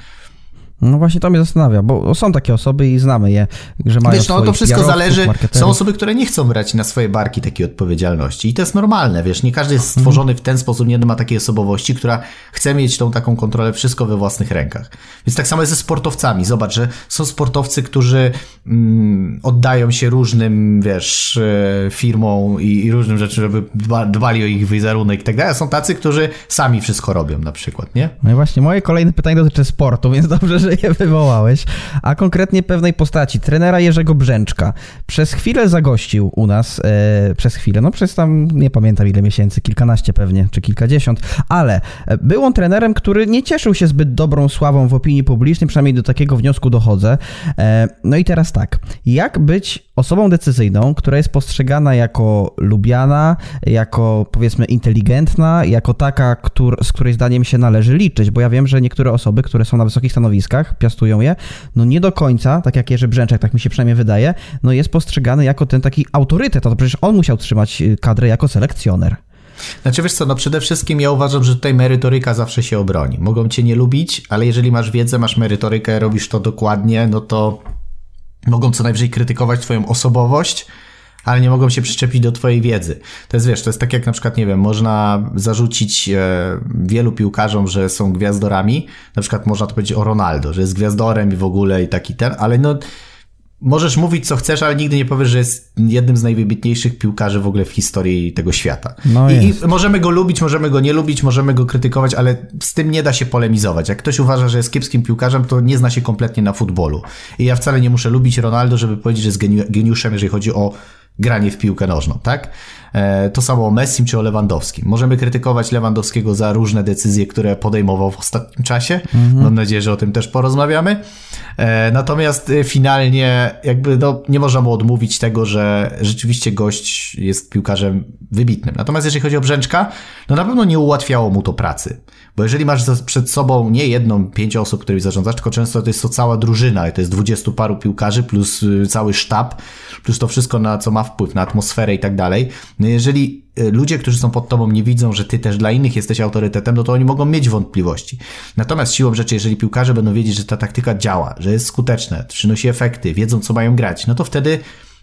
No właśnie to mnie zastanawia, bo są takie osoby i znamy je, że mają Wiesz, no to wszystko zależy. Są osoby, które nie chcą brać na swoje barki takiej odpowiedzialności i to jest normalne, wiesz, nie każdy jest stworzony w ten sposób, nie ma takiej osobowości, która chce mieć tą taką kontrolę, wszystko we własnych rękach. Więc tak samo jest ze sportowcami. Zobacz, że są sportowcy, którzy mm, oddają się różnym, wiesz, e, firmom i, i różnym rzeczom, żeby dba, dbali o ich wizerunek i tak dalej. A są tacy, którzy sami wszystko robią na przykład, nie? No i właśnie moje kolejne pytanie dotyczy sportu, więc dobrze, że je wywołałeś. A konkretnie pewnej postaci, trenera Jerzego Brzęczka. Przez chwilę zagościł u nas, e, przez chwilę, no przez tam nie pamiętam ile miesięcy, kilkanaście pewnie, czy kilkadziesiąt, ale e, był on trenerem, który nie cieszył się zbyt dobrą sławą w opinii publicznej, przynajmniej do takiego wniosku dochodzę. E, no i teraz tak, jak być osobą decyzyjną, która jest postrzegana jako lubiana, jako powiedzmy inteligentna, jako taka, z której zdaniem się należy liczyć, bo ja wiem, że niektóre osoby, które są na wysokich stanowiskach, piastują je, no nie do końca, tak jak Jerzy Brzęczek, tak mi się przynajmniej wydaje, no jest postrzegany jako ten taki autorytet, a to przecież on musiał trzymać y, kadrę jako selekcjoner. Znaczy wiesz co, no przede wszystkim ja uważam, że tutaj merytoryka zawsze się obroni. Mogą cię nie lubić, ale jeżeli masz wiedzę, masz merytorykę, robisz to dokładnie, no to mogą co najwyżej krytykować twoją osobowość, ale nie mogą się przyczepić do twojej wiedzy. To jest, wiesz, to jest tak jak na przykład, nie wiem, można zarzucić e, wielu piłkarzom, że są gwiazdorami, na przykład można to powiedzieć o Ronaldo, że jest gwiazdorem i w ogóle i taki ten, ale no możesz mówić co chcesz, ale nigdy nie powiesz, że jest jednym z najwybitniejszych piłkarzy w ogóle w historii tego świata. No I. I możemy go lubić, możemy go nie lubić, możemy go krytykować, ale z tym nie da się polemizować. Jak ktoś uważa, że jest kiepskim piłkarzem, to nie zna się kompletnie na futbolu. I ja wcale nie muszę lubić Ronaldo, żeby powiedzieć, że jest geniu- geniuszem, jeżeli chodzi o granie w piłkę nożną, tak? E, to samo o Messim czy o Lewandowskim. Możemy krytykować Lewandowskiego za różne decyzje, które podejmował w ostatnim czasie. Mhm. Mam nadzieję, że o tym też porozmawiamy. E, natomiast e, finalnie jakby no, nie można mu odmówić tego, że rzeczywiście gość jest piłkarzem wybitnym. Natomiast jeżeli chodzi o Brzęczka, no na pewno nie ułatwiało mu to pracy. Bo jeżeli masz przed sobą nie jedną, pięć osób, którymi zarządzasz, tylko często to jest to cała drużyna, to jest dwudziestu paru piłkarzy plus y, cały sztab, plus to wszystko, na co ma wpływ, na atmosferę i tak dalej. No jeżeli y, ludzie, którzy są pod tobą, nie widzą, że ty też dla innych jesteś autorytetem, no to oni mogą mieć wątpliwości. Natomiast siłą rzeczy, jeżeli piłkarze będą wiedzieć, że ta taktyka działa, że jest skuteczna, przynosi efekty, wiedzą, co mają grać, no to wtedy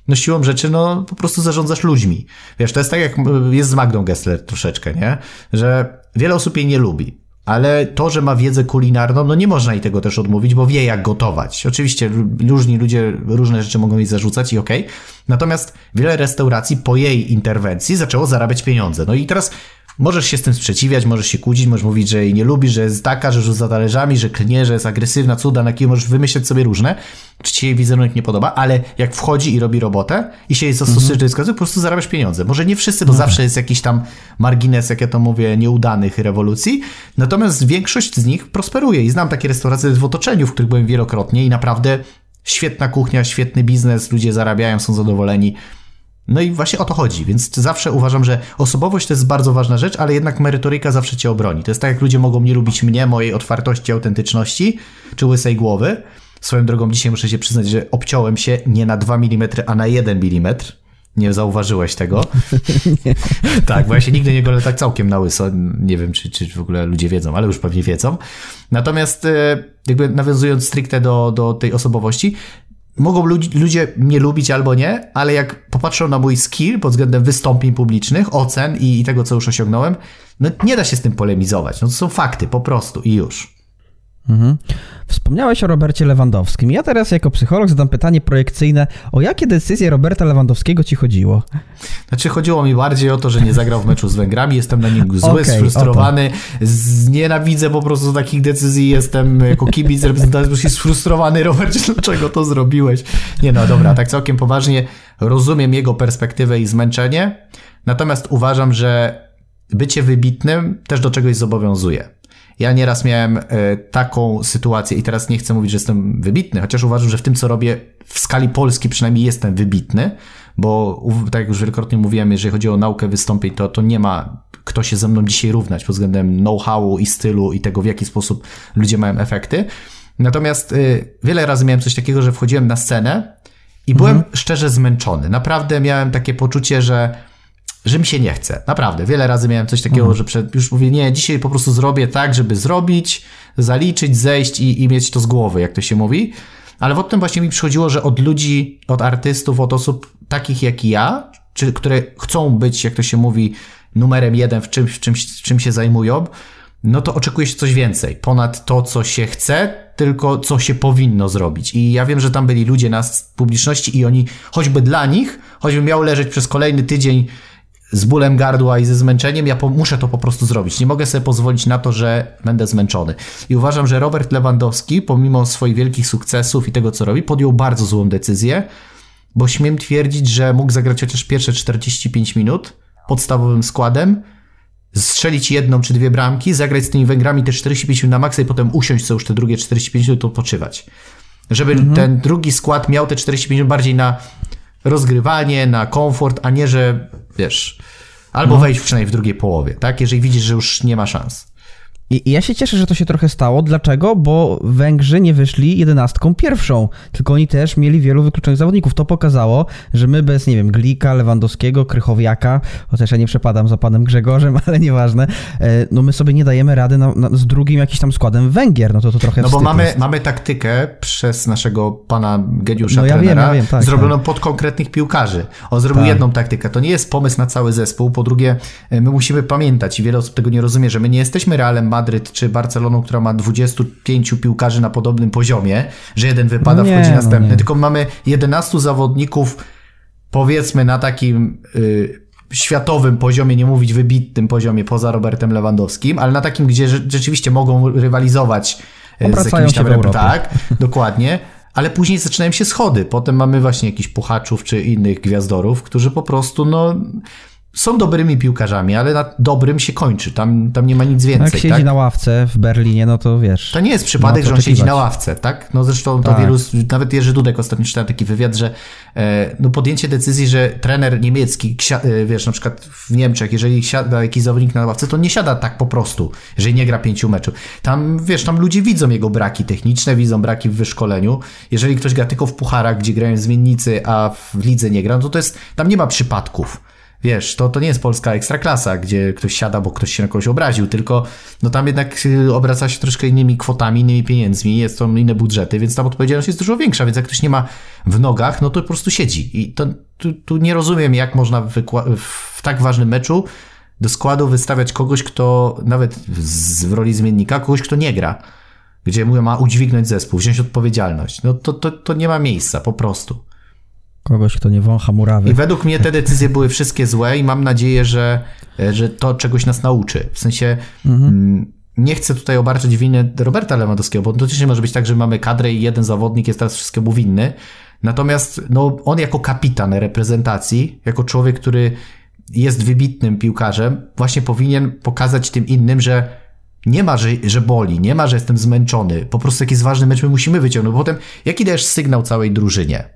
no siłą rzeczy, no po prostu zarządzasz ludźmi. Wiesz, to jest tak jak jest z Magdą Gessler troszeczkę, nie? Że wiele osób jej nie lubi ale to, że ma wiedzę kulinarną, no nie można jej tego też odmówić, bo wie jak gotować. Oczywiście różni ludzie różne rzeczy mogą jej zarzucać i okej. Okay. Natomiast wiele restauracji po jej interwencji zaczęło zarabiać pieniądze. No i teraz Możesz się z tym sprzeciwiać, możesz się kłócić, możesz mówić, że jej nie lubisz, że jest taka, że rzuca talerzami, że klnie, że jest agresywna, cuda, na kim możesz wymyśleć sobie różne, czy ci jej wizerunek nie podoba, ale jak wchodzi i robi robotę i się jej zastosuje mm -hmm. do po prostu zarabiasz pieniądze. Może nie wszyscy, bo mm -hmm. zawsze jest jakiś tam margines, jak ja to mówię, nieudanych rewolucji, natomiast większość z nich prosperuje i znam takie restauracje w otoczeniu, w których byłem wielokrotnie i naprawdę świetna kuchnia, świetny biznes, ludzie zarabiają, są zadowoleni. No i właśnie o to chodzi, więc zawsze uważam, że osobowość to jest bardzo ważna rzecz, ale jednak merytoryka zawsze cię obroni. To jest tak, jak ludzie mogą nie lubić mnie, mojej otwartości, autentyczności, czy łysej głowy. Swoją drogą dzisiaj muszę się przyznać, że obciąłem się nie na 2 mm, a na 1 mm. Nie zauważyłeś tego? Tak, bo ja się nigdy nie golę tak całkiem na łyso. Nie wiem, czy, czy w ogóle ludzie wiedzą, ale już pewnie wiedzą. Natomiast e, jakby nawiązując stricte do, do tej osobowości, mogą ludzie mnie lubić albo nie, ale jak popatrzą na mój skill pod względem wystąpień publicznych, ocen i, i tego, co już osiągnąłem, no nie da się z tym polemizować. No to są fakty po prostu i już. Mhm. Wspomniałeś o Robercie Lewandowskim. Ja teraz jako psycholog zadam pytanie projekcyjne. O jakie decyzje Roberta Lewandowskiego ci chodziło? Znaczy chodziło mi bardziej o to, że nie zagrał w meczu z Węgrami. Jestem na nim zły, okay, sfrustrowany. Nienawidzę po prostu takich decyzji. Jestem jako kibic reprezentacji sfrustrowany. Robercie, dlaczego to zrobiłeś? Nie no, dobra, tak całkiem poważnie rozumiem jego perspektywę i zmęczenie. Natomiast uważam, że bycie wybitnym też do czegoś zobowiązuje. Ja nieraz miałem e, taką sytuację i teraz nie chcę mówić, że jestem wybitny, chociaż uważam, że w tym, co robię w skali Polski przynajmniej jestem wybitny, bo tak jak już wielokrotnie mówiłem, jeżeli chodzi o naukę wystąpień, to, to nie ma kto się ze mną dzisiaj równać pod względem know-howu i stylu i tego, w jaki sposób ludzie mają efekty. Natomiast y, wiele razy miałem coś takiego, że wchodziłem na scenę i byłem mhm. szczerze zmęczony. Naprawdę miałem takie poczucie, że że mi się nie chce. Naprawdę. Wiele razy miałem coś takiego, mhm. że przed, już mówię, nie, dzisiaj po prostu zrobię tak, żeby zrobić, zaliczyć, zejść i, i mieć to z głowy, jak to się mówi. Ale potem właśnie mi przychodziło, że od ludzi, od artystów, od osób takich jak ja, czy, które chcą być, jak to się mówi, numerem jeden w czymś, w czymś, czym się zajmują, no to oczekuje się coś więcej. Ponad to, co się chce, tylko co się powinno zrobić. I ja wiem, że tam byli ludzie na publiczności i oni, choćby dla nich, choćby miał leżeć przez kolejny tydzień z bólem gardła i ze zmęczeniem, ja po, muszę to po prostu zrobić. Nie mogę sobie pozwolić na to, że będę zmęczony. I uważam, że Robert Lewandowski, pomimo swoich wielkich sukcesów i tego, co robi, podjął bardzo złą decyzję, bo śmiem twierdzić, że mógł zagrać chociaż pierwsze 45 minut podstawowym składem, strzelić jedną czy dwie bramki, zagrać z tymi Węgrami te 45 minut na maksa i potem usiąść co już te drugie 45 minut, odpoczywać. Żeby mhm. ten drugi skład miał te 45 minut bardziej na rozgrywanie, na komfort, a nie, że wiesz, albo no. wejść przynajmniej w drugiej połowie, tak? Jeżeli widzisz, że już nie ma szans. I, ja się cieszę, że to się trochę stało. Dlaczego? Bo Węgrzy nie wyszli jedenastką pierwszą, tylko oni też mieli wielu wykluczonych zawodników. To pokazało, że my bez, nie wiem, Glika, Lewandowskiego, Krychowiaka, chociaż ja nie przepadam za panem Grzegorzem, ale nieważne, e, no my sobie nie dajemy rady na, na, z drugim jakimś tam składem Węgier, no to to trochę No bo mamy, mamy taktykę przez naszego pana Gediusza no ja trenera, wiem, ja wiem, tak, zrobioną tak. pod konkretnych piłkarzy. On zrobił tak. jedną taktykę. To nie jest pomysł na cały zespół. Po drugie, e, my musimy pamiętać i wiele osób tego nie rozumie, że my nie jesteśmy Realem Madryt czy Barceloną, która ma 25 piłkarzy na podobnym poziomie, że jeden wypada, no nie, wchodzi no następny, no tylko mamy 11 zawodników, powiedzmy na takim y, światowym poziomie, nie mówić wybitnym poziomie poza Robertem Lewandowskim, ale na takim, gdzie rzeczywiście mogą rywalizować y, z jakimś tam... Tak, dokładnie. Ale później zaczynają się schody. Potem mamy właśnie jakichś puchaczów czy innych gwiazdorów, którzy po prostu, no, są dobrymi piłkarzami, ale na dobrym się kończy. Tam, tam nie ma nic więcej. Jak siedzi tak? na ławce w Berlinie, no to wiesz. To nie jest przypadek, no, że on siedzi na ławce, tak? No zresztą to Tak. wielu, nawet Jerzy Dudek ostatnio czytałem taki wywiad, że e, no podjęcie decyzji, że trener niemiecki, e, wiesz, na przykład w Niemczech, jeżeli siada jakiś zawodnik na ławce, to nie siada tak po prostu, jeżeli nie gra pięciu meczów. Tam, wiesz, tam ludzie widzą jego braki techniczne, widzą braki w wyszkoleniu. Jeżeli ktoś gra tylko w pucharach, gdzie grają zmiennicy, a w lidze nie gra, no to to jest, tam nie ma przypadków. Wiesz, to, to nie jest polska ekstraklasa, gdzie ktoś siada, bo ktoś się na kogoś obraził, tylko no tam jednak y, obraca się troszkę innymi kwotami, innymi pieniędzmi, jest to inne budżety, więc tam odpowiedzialność jest dużo większa, więc jak ktoś nie ma w nogach, no to po prostu siedzi. I to, tu, tu nie rozumiem, jak można w tak ważnym meczu do składu wystawiać kogoś, kto nawet z, w roli zmiennika, kogoś, kto nie gra. Gdzie ma udźwignąć zespół, wziąć odpowiedzialność. No to, to, to nie ma miejsca, po prostu. Kogoś, kto nie wącha murawy. I według mnie te decyzje były wszystkie złe i mam nadzieję, że, że to czegoś nas nauczy. W sensie mm, nie chcę tutaj obarczać winy Roberta Lewandowskiego, bo to też nie może być tak, że mamy kadrę i jeden zawodnik jest teraz wszystkiemu winny. Natomiast no, on jako kapitan reprezentacji, jako człowiek, który jest wybitnym piłkarzem, właśnie powinien pokazać tym innym, że nie ma, że, że boli, nie ma, że jestem zmęczony. Po prostu jak jest ważny mecz, my musimy wyciągnąć. Bo potem jaki dajesz sygnał całej drużynie?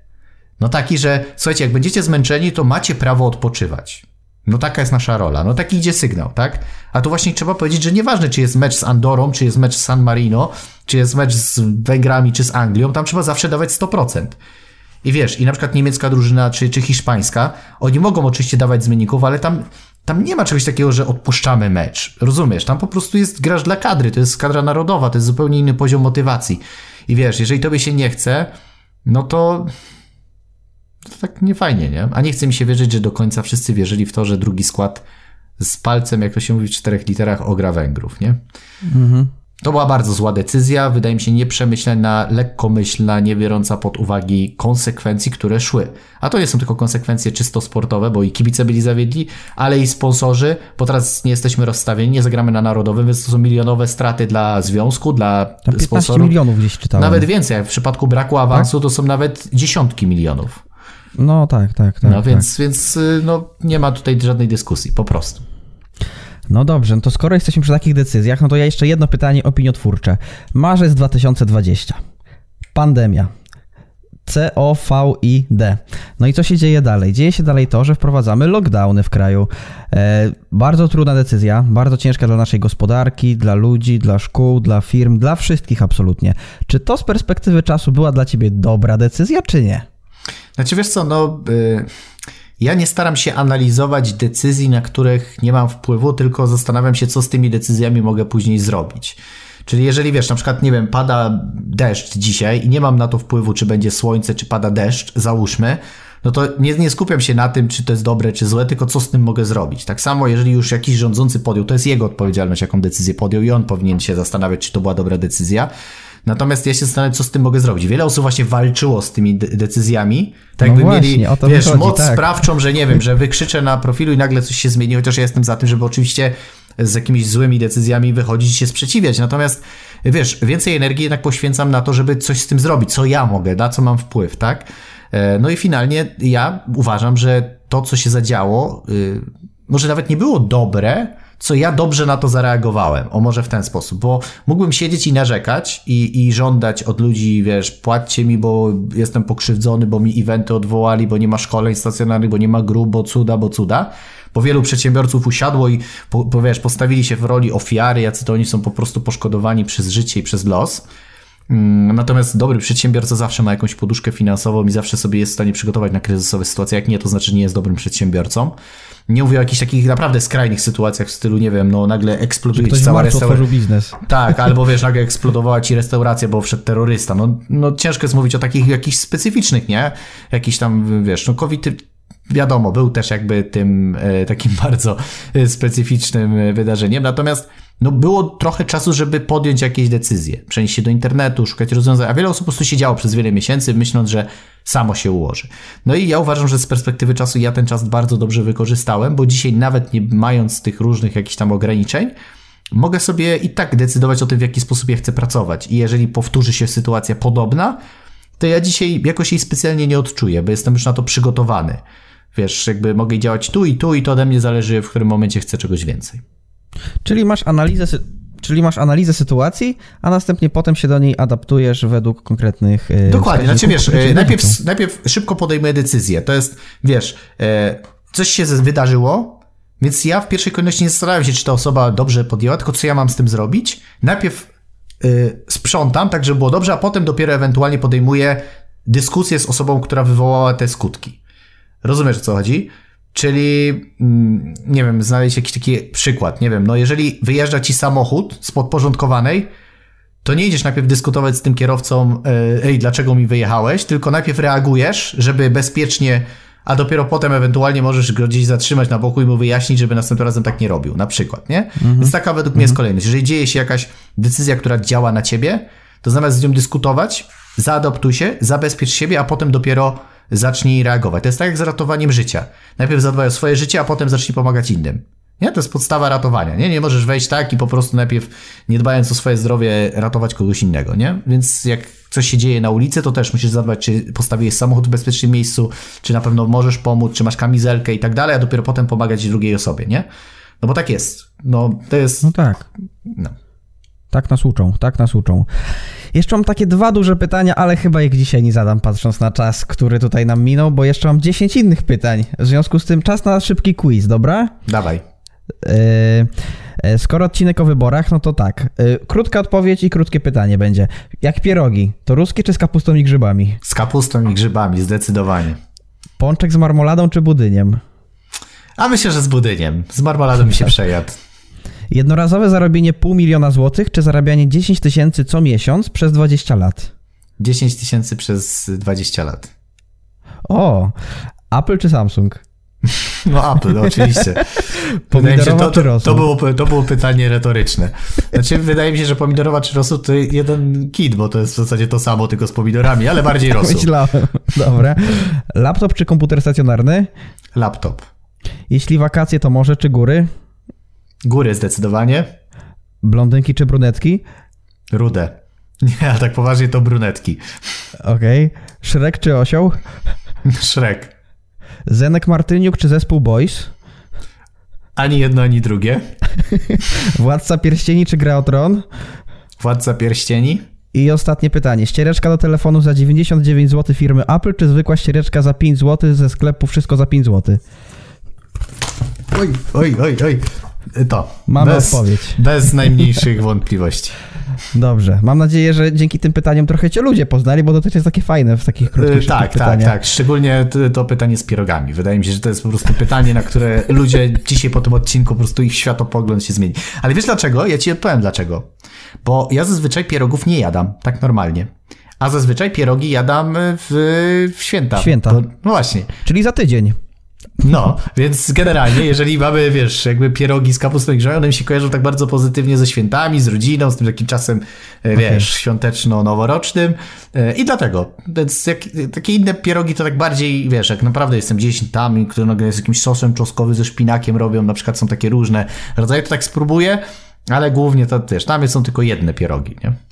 No taki, że słuchajcie, jak będziecie zmęczeni, to macie prawo odpoczywać. No taka jest nasza rola. No taki idzie sygnał, tak? A tu właśnie trzeba powiedzieć, że nieważne, czy jest mecz z Andorą, czy jest mecz z San Marino, czy jest mecz z Węgrami, czy z Anglią, tam trzeba zawsze dawać 100%. I wiesz, i na przykład niemiecka drużyna, czy, czy hiszpańska, oni mogą oczywiście dawać zmienników, ale tam, tam nie ma czegoś takiego, że odpuszczamy mecz. Rozumiesz? Tam po prostu jest graż dla kadry, to jest kadra narodowa, to jest zupełnie inny poziom motywacji. I wiesz, jeżeli tobie się nie chce, no to to tak nie fajnie, nie? A nie chce mi się wierzyć, że do końca wszyscy wierzyli w to, że drugi skład z palcem, jak to się mówi w czterech literach, ogra Węgrów, nie? To była bardzo zła decyzja, wydaje mi się nieprzemyślana, lekkomyślna, nie biorąca pod uwagi konsekwencji, które szły. A to nie są tylko konsekwencje czysto sportowe, bo i kibice byli zawiedli, ale i sponsorzy, bo teraz nie jesteśmy rozstawieni, nie zagramy na narodowym, więc to są milionowe straty dla związku, dla Tam 15 sponsorów. milionów gdzieś czytałem. Nawet więcej, w przypadku braku awansu to są nawet dziesiątki milionów. No tak, tak, tak. No tak. więc, więc y, no, nie ma tutaj żadnej dyskusji, po prostu. No dobrze, no to skoro jesteśmy przy takich decyzjach, no to ja jeszcze jedno pytanie opiniotwórcze. Marzec 2020. Pandemia. COVID. No i co się dzieje dalej? Dzieje się dalej to, że wprowadzamy lockdowny w kraju. E, bardzo trudna decyzja, bardzo ciężka dla naszej gospodarki, dla ludzi, dla szkół, dla firm, dla wszystkich absolutnie. Czy to z perspektywy czasu była dla ciebie dobra decyzja, czy nie? Znaczy wiesz co, no y, ja nie staram się analizować decyzji, na których nie mam wpływu, tylko zastanawiam się, co z tymi decyzjami mogę później zrobić. Czyli jeżeli wiesz, na przykład, nie wiem, pada deszcz dzisiaj i nie mam na to wpływu, czy będzie słońce, czy pada deszcz, załóżmy, no to nie, nie skupiam się na tym, czy to jest dobre, czy złe, tylko co z tym mogę zrobić. Tak samo, jeżeli już jakiś rządzący podjął, to jest jego odpowiedzialność, jaką decyzję podjął i on powinien się zastanawiać, czy to była dobra decyzja. Natomiast ja się zastanawiam, co z tym mogę zrobić. Wiele osób właśnie walczyło z tymi de- decyzjami, tak No jakby właśnie, mieli, wiesz, wychodzi, moc tak. sprawczą, że nie wiem, że wykrzyczę na profilu i nagle coś się zmieni, chociaż ja jestem za tym, żeby oczywiście z jakimiś złymi decyzjami wychodzić i się sprzeciwiać. Natomiast wiesz, więcej energii jednak poświęcam na to, żeby coś z tym zrobić, co ja mogę, na co mam wpływ, tak? E, No i finalnie ja uważam, że to, co się zadziało, y, może nawet nie było dobre, co ja dobrze na to zareagowałem. O może w ten sposób, bo mógłbym siedzieć i narzekać i, i żądać od ludzi, wiesz, płaccie mi, bo jestem pokrzywdzony, bo mi eventy odwołali, bo nie ma szkoleń stacjonarnych, bo nie ma grup, bo cuda, bo cuda. Bo wielu przedsiębiorców usiadło i po, po, wiesz, postawili się w roli ofiary, jacy to oni są po prostu poszkodowani przez życie i przez los. Mm, Natomiast dobry przedsiębiorca zawsze ma jakąś poduszkę finansową i zawsze sobie jest w stanie przygotować na kryzysowe sytuacje. Jak nie, to znaczy nie jest dobrym przedsiębiorcą. Nie mówię o jakichś takich naprawdę skrajnych sytuacjach w stylu, nie wiem, no nagle eksploduje ci cała restauracja. biznes. Tak, albo wiesz, nagle eksplodowała ci restauracja, bo wszedł terrorysta. No, no ciężko jest mówić o takich jakichś specyficznych, nie? Jakiś tam, wiesz, no COVID wiadomo, był też jakby tym e, takim bardzo e, specyficznym e, wydarzeniem. Natomiast no, było trochę czasu, żeby podjąć jakieś decyzje, przenieść się do internetu, szukać rozwiązań, a wiele osób po prostu siedziało przez wiele miesięcy, myśląc, że samo się ułoży. No i ja uważam, że z perspektywy czasu ja ten czas bardzo dobrze wykorzystałem, bo dzisiaj nawet nie mając tych różnych jakichś tam ograniczeń, mogę sobie i tak decydować o tym, w jaki sposób ja chcę pracować. I jeżeli powtórzy się sytuacja podobna, to ja dzisiaj jakoś jej specjalnie nie odczuję, bo jestem już na to przygotowany. Wiesz, jakby mogę działać tu i tu i to ode mnie zależy, w którym momencie chcę czegoś więcej. Czyli masz analizę, czyli masz analizę sytuacji, a następnie potem się do niej adaptujesz według konkretnych. e, Dokładnie, znaczy wiesz, e, najpierw, najpierw szybko podejmuję decyzję. To jest, wiesz, e, coś się wydarzyło, więc ja w pierwszej kolejności nie zastanawiam się, czy ta osoba dobrze podjęła, tylko co ja mam z tym zrobić. Najpierw sprzątam, tak żeby było dobrze, a potem dopiero ewentualnie podejmuję dyskusję z osobą, która wywołała te skutki. Rozumiesz, o co chodzi? Czyli, mm, nie wiem, znaleźć jakiś taki przykład. Nie wiem, no jeżeli wyjeżdża ci samochód z podporządkowanej, to nie idziesz najpierw dyskutować z tym kierowcą, e, ej, dlaczego mi wyjechałeś, tylko najpierw reagujesz, żeby bezpiecznie, a dopiero potem ewentualnie możesz go gdzieś zatrzymać na boku i mu wyjaśnić, żeby następnym razem tak nie robił, na przykład, nie? Więc taka według mnie jest kolejność. Jeżeli dzieje się jakaś decyzja, która działa na ciebie, to zamiast z nią dyskutować, zaadoptuj się, zabezpiecz siebie, a potem dopiero zacznij reagować. To jest tak jak z ratowaniem życia. Najpierw zadbaj o swoje życie, a potem zacznij pomagać innym. Nie? To jest podstawa ratowania. Nie? nie możesz wejść tak i po prostu najpierw, nie dbając o swoje zdrowie, ratować kogoś innego. Nie? Więc jak coś się dzieje na ulicy, to też musisz zadbać, czy postawiłeś samochód w bezpiecznym miejscu, czy na pewno możesz pomóc, czy masz kamizelkę i tak dalej, a dopiero potem pomagać drugiej osobie. Nie? No bo tak jest. No to jest. No tak. No. Tak nas uczą, tak nas uczą. Jeszcze mam takie dwa duże pytania, ale chyba ich dzisiaj nie zadam, patrząc na czas, który tutaj nam minął, bo jeszcze mam 10 innych pytań. W związku z tym czas na szybki quiz, dobra? Dawaj. Yy, yy, skoro odcinek o wyborach, no to tak. Yy, krótka odpowiedź i krótkie pytanie będzie. Jak pierogi, to ruskie czy z kapustą i grzybami? Z kapustą i grzybami, zdecydowanie. Pączek z marmoladą czy budyniem? A myślę, że z budyniem. Z marmoladą mi się przejadł. Jednorazowe zarobienie pół miliona złotych czy zarabianie 10 tysięcy co miesiąc przez 20 lat? 10 tysięcy przez 20 lat. O, Apple czy Samsung? No Apple, oczywiście. Wydaje mi się, Pomidorowa to, to, było, to było pytanie retoryczne. Znaczy, wydaje mi się, że pomidorowa czy rosół to jeden kit, bo to jest w zasadzie to samo, tylko z pomidorami, ale bardziej rosół. Myślałem. Dobra. Laptop czy komputer stacjonarny? Laptop. Jeśli wakacje, to morze czy góry? Góry zdecydowanie. Blondynki czy brunetki? Rude. Nie, a tak poważnie to brunetki. Okej. Szrek czy osioł? Szrek. Zenek Martyniuk czy zespół Boys? Ani jedno, ani drugie. Władca Pierścieni czy Gra o Tron? Władca pierścieni. I ostatnie pytanie. Ściereczka do telefonu za 99 zł firmy Apple, czy zwykła ściereczka za 5 zł ze sklepu wszystko za 5 zł? Oj, oj, oj, oj. To. Mamy bez, odpowiedź. Bez najmniejszych wątpliwości. Dobrze. Mam nadzieję, że dzięki tym pytaniom trochę cię ludzie poznali, bo to też jest takie fajne w takich krótkich Yy, szybkich tak, tak, pytaniach. tak. Szczególnie to, to pytanie z pierogami. Wydaje mi się, że to jest po prostu pytanie, na które ludzie dzisiaj po tym odcinku po prostu ich światopogląd się zmieni. Ale wiesz dlaczego? Ja ci odpowiem dlaczego. Bo ja zazwyczaj pierogów nie jadam, tak normalnie. A zazwyczaj pierogi jadam w, w święta. Święta. To, no właśnie. Czyli za tydzień. No, więc generalnie, jeżeli mamy, wiesz, jakby pierogi z kapustą i grzałem, one mi się kojarzą tak bardzo pozytywnie ze świętami, z rodziną, z tym takim czasem, e, wiesz, świąteczno-noworocznym e, i dlatego. Więc jak, takie inne pierogi to tak bardziej, wiesz, jak naprawdę jestem gdzieś tam, które nagle z jakimś sosem czosnkowym ze szpinakiem robią, na przykład są takie różne rodzaje, to tak spróbuję, ale głównie to też, tam są tylko jedne pierogi, nie?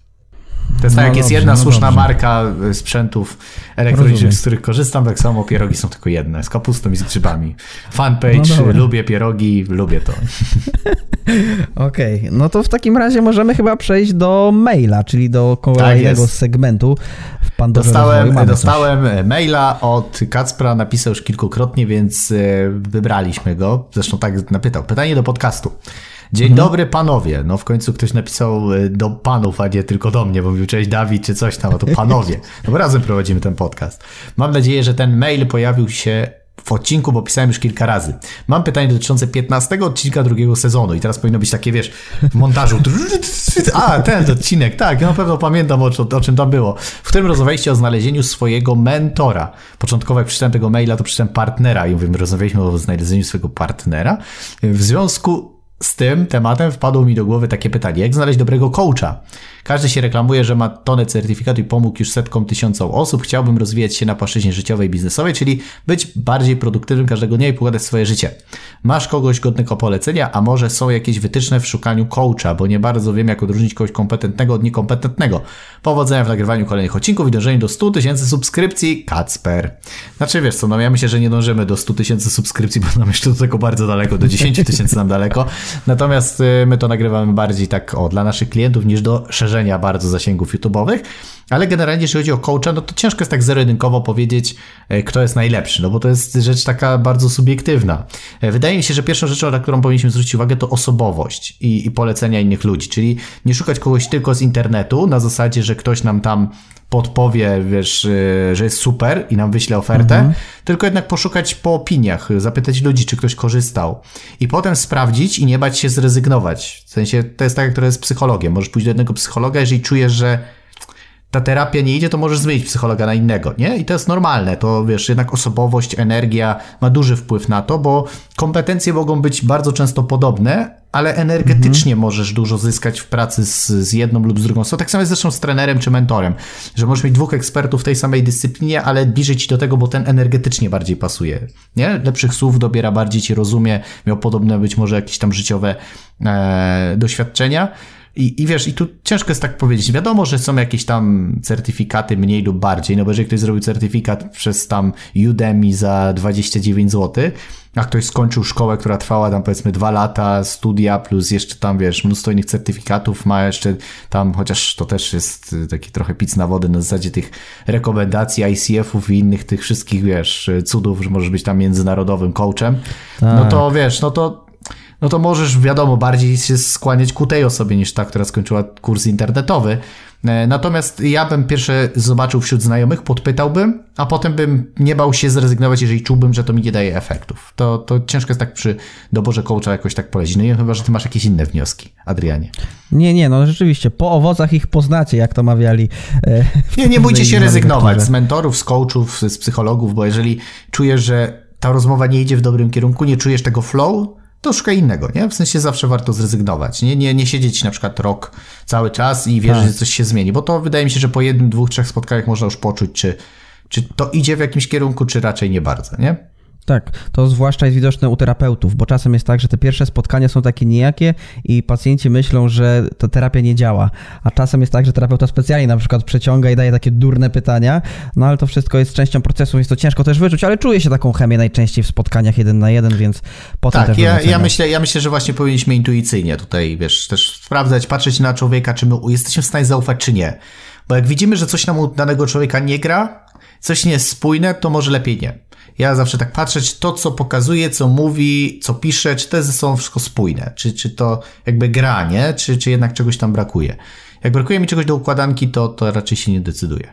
To jest tak, No jak jest dobrze, jedna no słuszna dobrze. marka y, sprzętów elektronicznych, Rozumiem. z których korzystam, tak samo pierogi są tylko jedne, z kapustą i z grzybami. Fanpage, No lubię pierogi, lubię to. Okej, no to w takim razie możemy chyba przejść do maila, czyli do kolejnego Tak jest. segmentu w Pandorze. Dostałem, dostałem e, maila od Kacpra, napisał już kilkukrotnie, więc e, wybraliśmy go. Zresztą tak napytał. Pytanie do podcastu. Dzień Mhm. dobry panowie. No w końcu ktoś napisał e, do panów, a nie tylko do mnie, bo mówił cześć Dawid czy coś tam, a to panowie. No bo razem prowadzimy ten podcast. Mam nadzieję, że ten mail pojawił się w odcinku, bo pisałem już kilka razy. Mam pytanie dotyczące 15 odcinka drugiego sezonu i teraz powinno być takie, wiesz, w montażu. A, ten odcinek, tak, ja na pewno pamiętam o, o czym tam było. W którym rozmawialiście o znalezieniu swojego mentora. Początkowo jak przeczytałem tego maila, to przeczytałem partnera i mówię, rozmawialiśmy o znalezieniu swojego partnera. W związku z tym tematem wpadło mi do głowy takie pytanie, jak znaleźć dobrego coacha? Każdy się reklamuje, że ma tonę certyfikatu i pomógł już setkom tysiącom osób. Chciałbym rozwijać się na płaszczyźnie życiowej i biznesowej, czyli być bardziej produktywnym każdego dnia i pogadać swoje życie. Masz kogoś godnego polecenia, a może są jakieś wytyczne w szukaniu coacha, bo nie bardzo wiem, jak odróżnić kogoś kompetentnego od niekompetentnego. Powodzenia w nagrywaniu kolejnych odcinków i dążeniu do 100 tysięcy subskrypcji. Kacper. Znaczy wiesz co, no ja myślę, że nie dążymy do 100 tysięcy subskrypcji, bo nam jeszcze do tego bardzo daleko, do 10 tysięcy nam daleko. Natomiast y, my to nagrywamy bardziej tak o, dla naszych klientów niż do szerzenia bardzo zasięgów YouTube'owych. Ale generalnie, jeśli chodzi o coacha, no to ciężko jest tak zero-jedynkowo powiedzieć, y, kto jest najlepszy, no bo to jest rzecz taka bardzo subiektywna. Y, Wydaje mi się, że pierwszą rzeczą, na którą powinniśmy zwrócić uwagę, to osobowość i, i polecenia innych ludzi, czyli nie szukać kogoś tylko z internetu na zasadzie, że ktoś nam tam podpowie, wiesz, y, że jest super i nam wyśle ofertę, tylko jednak poszukać po opiniach, zapytać ludzi, czy ktoś korzystał i potem sprawdzić i nie bać się zrezygnować. W sensie, to jest tak, jak to jest z psychologiem. Możesz pójść do jednego psychologa, jeżeli czujesz, że ta terapia nie idzie, to możesz zmienić psychologa na innego, nie? I to jest normalne, to wiesz, jednak osobowość, energia ma duży wpływ na to, bo kompetencje mogą być bardzo często podobne, ale energetycznie możesz dużo zyskać w pracy z, z jedną lub z drugą osobą. Tak samo jest zresztą z trenerem czy mentorem, że możesz mieć dwóch ekspertów w tej samej dyscyplinie, ale bliżej ci do tego, bo ten energetycznie bardziej pasuje, nie? Lepszych słów dobiera, bardziej ci rozumie, miał podobne być może jakieś tam życiowe e, doświadczenia. I, I wiesz, i tu ciężko jest tak powiedzieć. Wiadomo, że są jakieś tam certyfikaty mniej lub bardziej, no bo jeżeli ktoś zrobił certyfikat przez tam Udemy za 29 zł, a ktoś skończył szkołę, która trwała tam powiedzmy dwa lata, studia, plus jeszcze tam, wiesz, mnóstwo innych certyfikatów, ma jeszcze tam, chociaż to też jest y, taki trochę pic na wodę na zasadzie tych rekomendacji ICF-ów i innych tych wszystkich, wiesz, cudów, że możesz być tam międzynarodowym coachem, no to wiesz, no to no to możesz, wiadomo, bardziej się skłaniać ku tej osobie niż ta, która skończyła kurs internetowy. E, Natomiast ja bym pierwsze zobaczył wśród znajomych, podpytałbym, a potem bym nie bał się zrezygnować, jeżeli czułbym, że to mi nie daje efektów. To, to ciężko jest tak przy doborze coacha jakoś tak polecić. No i chyba, że ty masz jakieś inne wnioski, Adrianie. Nie, nie, no rzeczywiście, po owocach ich poznacie, jak to mawiali. e, Nie, nie bójcie się pewnej rezygnować z mentorów, z coachów, z psychologów, bo jeżeli czujesz, że ta rozmowa nie idzie w dobrym kierunku, nie czujesz tego flow, to szukaj innego, nie? W sensie zawsze warto zrezygnować, nie? Nie, nie siedzieć na przykład rok cały czas i wierzyć, Tak. że coś się zmieni, bo to wydaje mi się, że po jednym, dwóch, trzech spotkaniach można już poczuć, czy, czy to idzie w jakimś kierunku, czy raczej nie bardzo, nie? Tak, to zwłaszcza jest widoczne u terapeutów, bo czasem jest tak, że te pierwsze spotkania są takie nijakie i pacjenci myślą, że ta terapia nie działa, a czasem jest tak, że terapeuta specjalnie na przykład przeciąga i daje takie durne pytania, no ale to wszystko jest częścią procesu, jest to ciężko też wyczuć, ale czuje się taką chemię najczęściej w spotkaniach jeden na jeden, więc potem Tak, też ja, ja, myślę, ja myślę, że właśnie powinniśmy intuicyjnie tutaj, wiesz, też sprawdzać, patrzeć na człowieka, czy my jesteśmy w stanie zaufać, czy nie. Bo jak widzimy, że coś nam u danego człowieka nie gra, coś nie jest spójne, to może lepiej nie. Ja zawsze tak patrzeć, to co pokazuje, co mówi, co pisze, czy to jest ze sobą wszystko spójne, czy, czy to jakby gra, nie? Czy, czy jednak czegoś tam brakuje. Jak brakuje mi czegoś do układanki, to, to raczej się nie decyduję.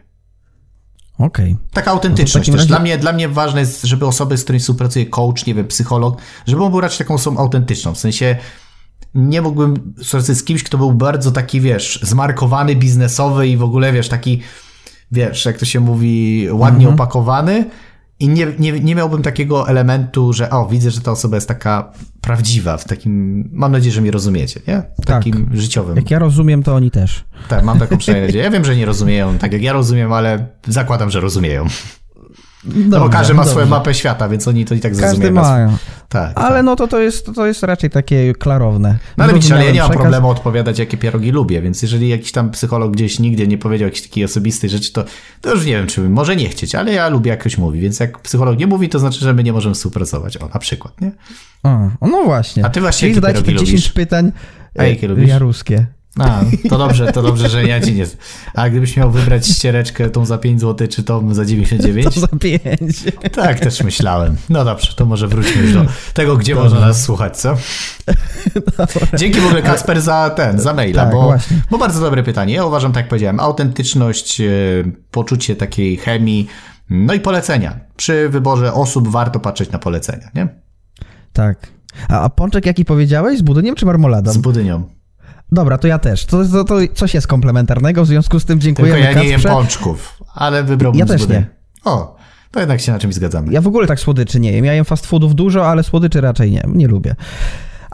Okej. Taka autentyczność No takim też. razie- Dla, mnie, dla mnie ważne jest, żeby osoby, z którymi współpracuje coach, nie wiem, psycholog, żeby on był raczej taką osobą autentyczną. W sensie nie mógłbym współpracować z kimś, kto był bardzo taki, wiesz, zmarkowany, biznesowy i w ogóle, wiesz, taki, wiesz, jak to się mówi, ładnie Mhm. opakowany. I nie, nie, nie miałbym takiego elementu, że o, widzę, że ta osoba jest taka prawdziwa, w takim, mam nadzieję, że mnie rozumiecie, nie? W Tak. takim życiowym. Jak ja rozumiem, to oni też. Tak, mam taką przynajmniej nadzieję. Ja wiem, że nie rozumieją, tak jak ja rozumiem, ale zakładam, że rozumieją. No bo każdy ma swoją mapę świata, więc oni to i tak Każdy zrozumieją. ma. Tak, Ale tak. no to, to, jest, to jest raczej takie klarowne. No ale widzisz, ale ja nie mam Zrozumiałem problemu odpowiadać, jakie pierogi lubię, więc jeżeli jakiś tam psycholog gdzieś nigdy nie powiedział jakiejś takiej osobistej rzeczy, to, to już nie wiem, czy może nie chcieć, ale ja lubię jak ktoś mówi, więc jak psycholog nie mówi, to znaczy, że my nie możemy współpracować. O, na przykład, nie? A, no właśnie. A ty właśnie Czyli jakie pierogi 10 lubisz? pytań A jakie e, lubisz? jaruskie. A, to dobrze, to dobrze, że ja ci nie... A gdybyś miał wybrać ściereczkę tą za 5 zł, czy tą za 99? To za 5. Tak, też myślałem. No dobrze, to może wróćmy już do tego, gdzie można nas słuchać, co? Dzięki w ogóle Kasper za ten, za maila, Tak, bo, właśnie. bo bardzo dobre pytanie. Ja uważam, tak jak powiedziałem, autentyczność, e, poczucie takiej chemii, no i polecenia. Przy wyborze osób warto patrzeć na polecenia, nie? Tak. A, a pączek jaki powiedziałeś? Z budyniem czy marmoladą? Z budynią. Dobra, to ja też. To, to, to coś jest komplementarnego, w związku z tym dziękujemy Tylko ja nie jem Kacprze. pączków, ale wybrałbym Ja też nie. O, to jednak się na czymś zgadzamy. Ja w ogóle tak słodyczy nie jem. Ja jem fast foodów dużo, ale słodyczy raczej nie. Nie lubię.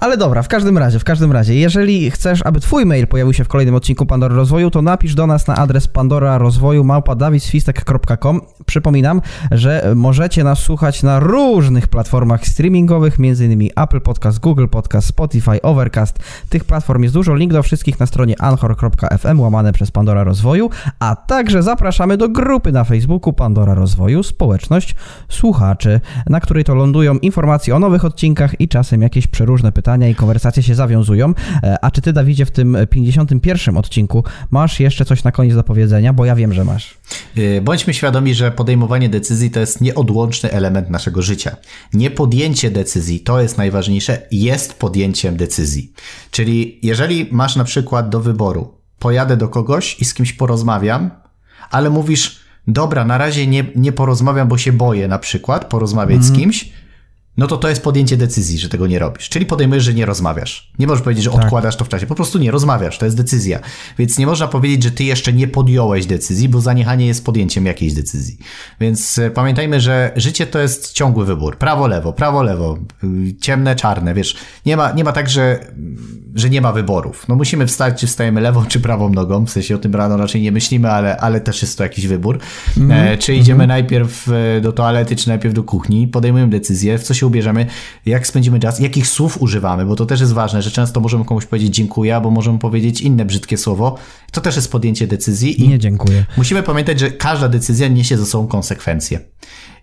Ale dobra, w każdym razie, w każdym razie, jeżeli chcesz, aby twój mail pojawił się w kolejnym odcinku Pandora Rozwoju, to napisz do nas na adres pandora rozwoju małpadawiswistek.com. Przypominam, że możecie nas słuchać na różnych platformach streamingowych, m.in. Apple Podcast, Google Podcast, Spotify, Overcast. Tych platform jest dużo. Link do wszystkich na stronie anchor.fm łamane przez Pandora Rozwoju, a także zapraszamy do grupy na Facebooku Pandora Rozwoju, społeczność słuchaczy, na której to lądują informacje o nowych odcinkach i czasem jakieś przeróżne pytania i konwersacje się zawiązują. E, a czy ty, Dawidzie, w tym 51 odcinku masz jeszcze coś na koniec do powiedzenia? Bo ja wiem, że masz. E, bądźmy świadomi, że podejmowanie decyzji to jest nieodłączny element naszego życia. Nie podjęcie decyzji to jest najważniejsze, jest podjęciem decyzji. Czyli jeżeli masz na przykład do wyboru, pojadę do kogoś i z kimś porozmawiam, ale mówisz, dobra, na razie nie, nie porozmawiam, bo się boję na przykład porozmawiać mm. z mhm. kimś, no to to jest podjęcie decyzji, że tego nie robisz. Czyli podejmujesz, że nie rozmawiasz. Nie możesz powiedzieć, że tak. odkładasz to w czasie. Po prostu nie rozmawiasz, to jest decyzja. Więc nie można powiedzieć, że ty jeszcze nie podjąłeś decyzji, bo zaniechanie jest podjęciem jakiejś decyzji. Więc e, pamiętajmy, że życie to jest ciągły wybór. Prawo, lewo, prawo, lewo, y, ciemne, czarne, wiesz. Nie ma, nie ma tak, że, że nie ma wyborów. No musimy wstać, czy wstajemy lewą, czy prawą nogą. W sensie o tym rano raczej nie myślimy, ale, ale też jest to jakiś wybór. Mm -hmm. czy idziemy mm -hmm. najpierw e, do toalety, czy najpierw do kuchni. Podejmujemy decyzję, w co się ubierzemy, jak spędzimy czas, jakich słów używamy, bo to też jest ważne, że często możemy komuś powiedzieć dziękuję, albo możemy powiedzieć inne brzydkie słowo. To też jest podjęcie decyzji. I Nie dziękuję. Musimy pamiętać, że każda decyzja niesie ze sobą konsekwencje.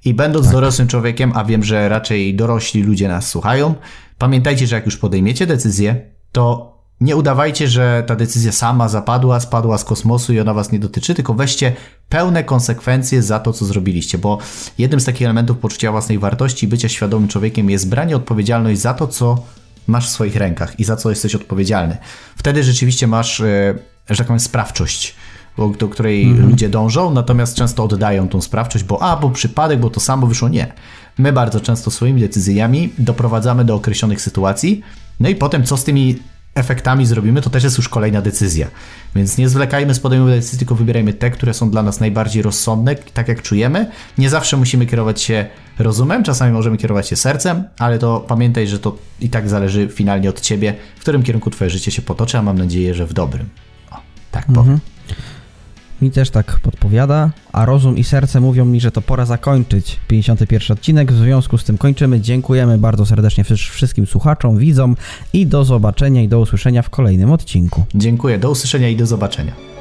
I będąc tak. dorosłym człowiekiem, a wiem, że raczej dorośli ludzie nas słuchają, pamiętajcie, że jak już podejmiecie decyzję, to nie udawajcie, że ta decyzja sama zapadła, spadła z kosmosu i ona was nie dotyczy, tylko weźcie pełne konsekwencje za to, co zrobiliście, bo jednym z takich elementów poczucia własnej wartości, bycia świadomym człowiekiem jest branie odpowiedzialność za to, co masz w swoich rękach i za co jesteś odpowiedzialny. Wtedy rzeczywiście masz, e, że tak powiem, sprawczość, do której mhm. ludzie dążą, natomiast często oddają tą sprawczość, bo a, bo przypadek, bo to samo wyszło. Nie. My bardzo często swoimi decyzjami doprowadzamy do określonych sytuacji, no i potem co z tymi efektami zrobimy, to też jest już kolejna decyzja. Więc nie zwlekajmy z podejmowaniem decyzji, tylko wybierajmy te, które są dla nas najbardziej rozsądne, tak jak czujemy. Nie zawsze musimy kierować się rozumem, czasami możemy kierować się sercem, ale to pamiętaj, że to i tak zależy finalnie od ciebie, w którym kierunku twoje życie się potoczy, a mam nadzieję, że w dobrym. O, tak powiem. Mi też tak podpowiada, a rozum i serce mówią mi, że to pora zakończyć 51 odcinek. W związku z tym kończymy. Dziękujemy bardzo serdecznie wszystkim słuchaczom, widzom i do zobaczenia i do usłyszenia w kolejnym odcinku. Dziękuję, do usłyszenia i do zobaczenia.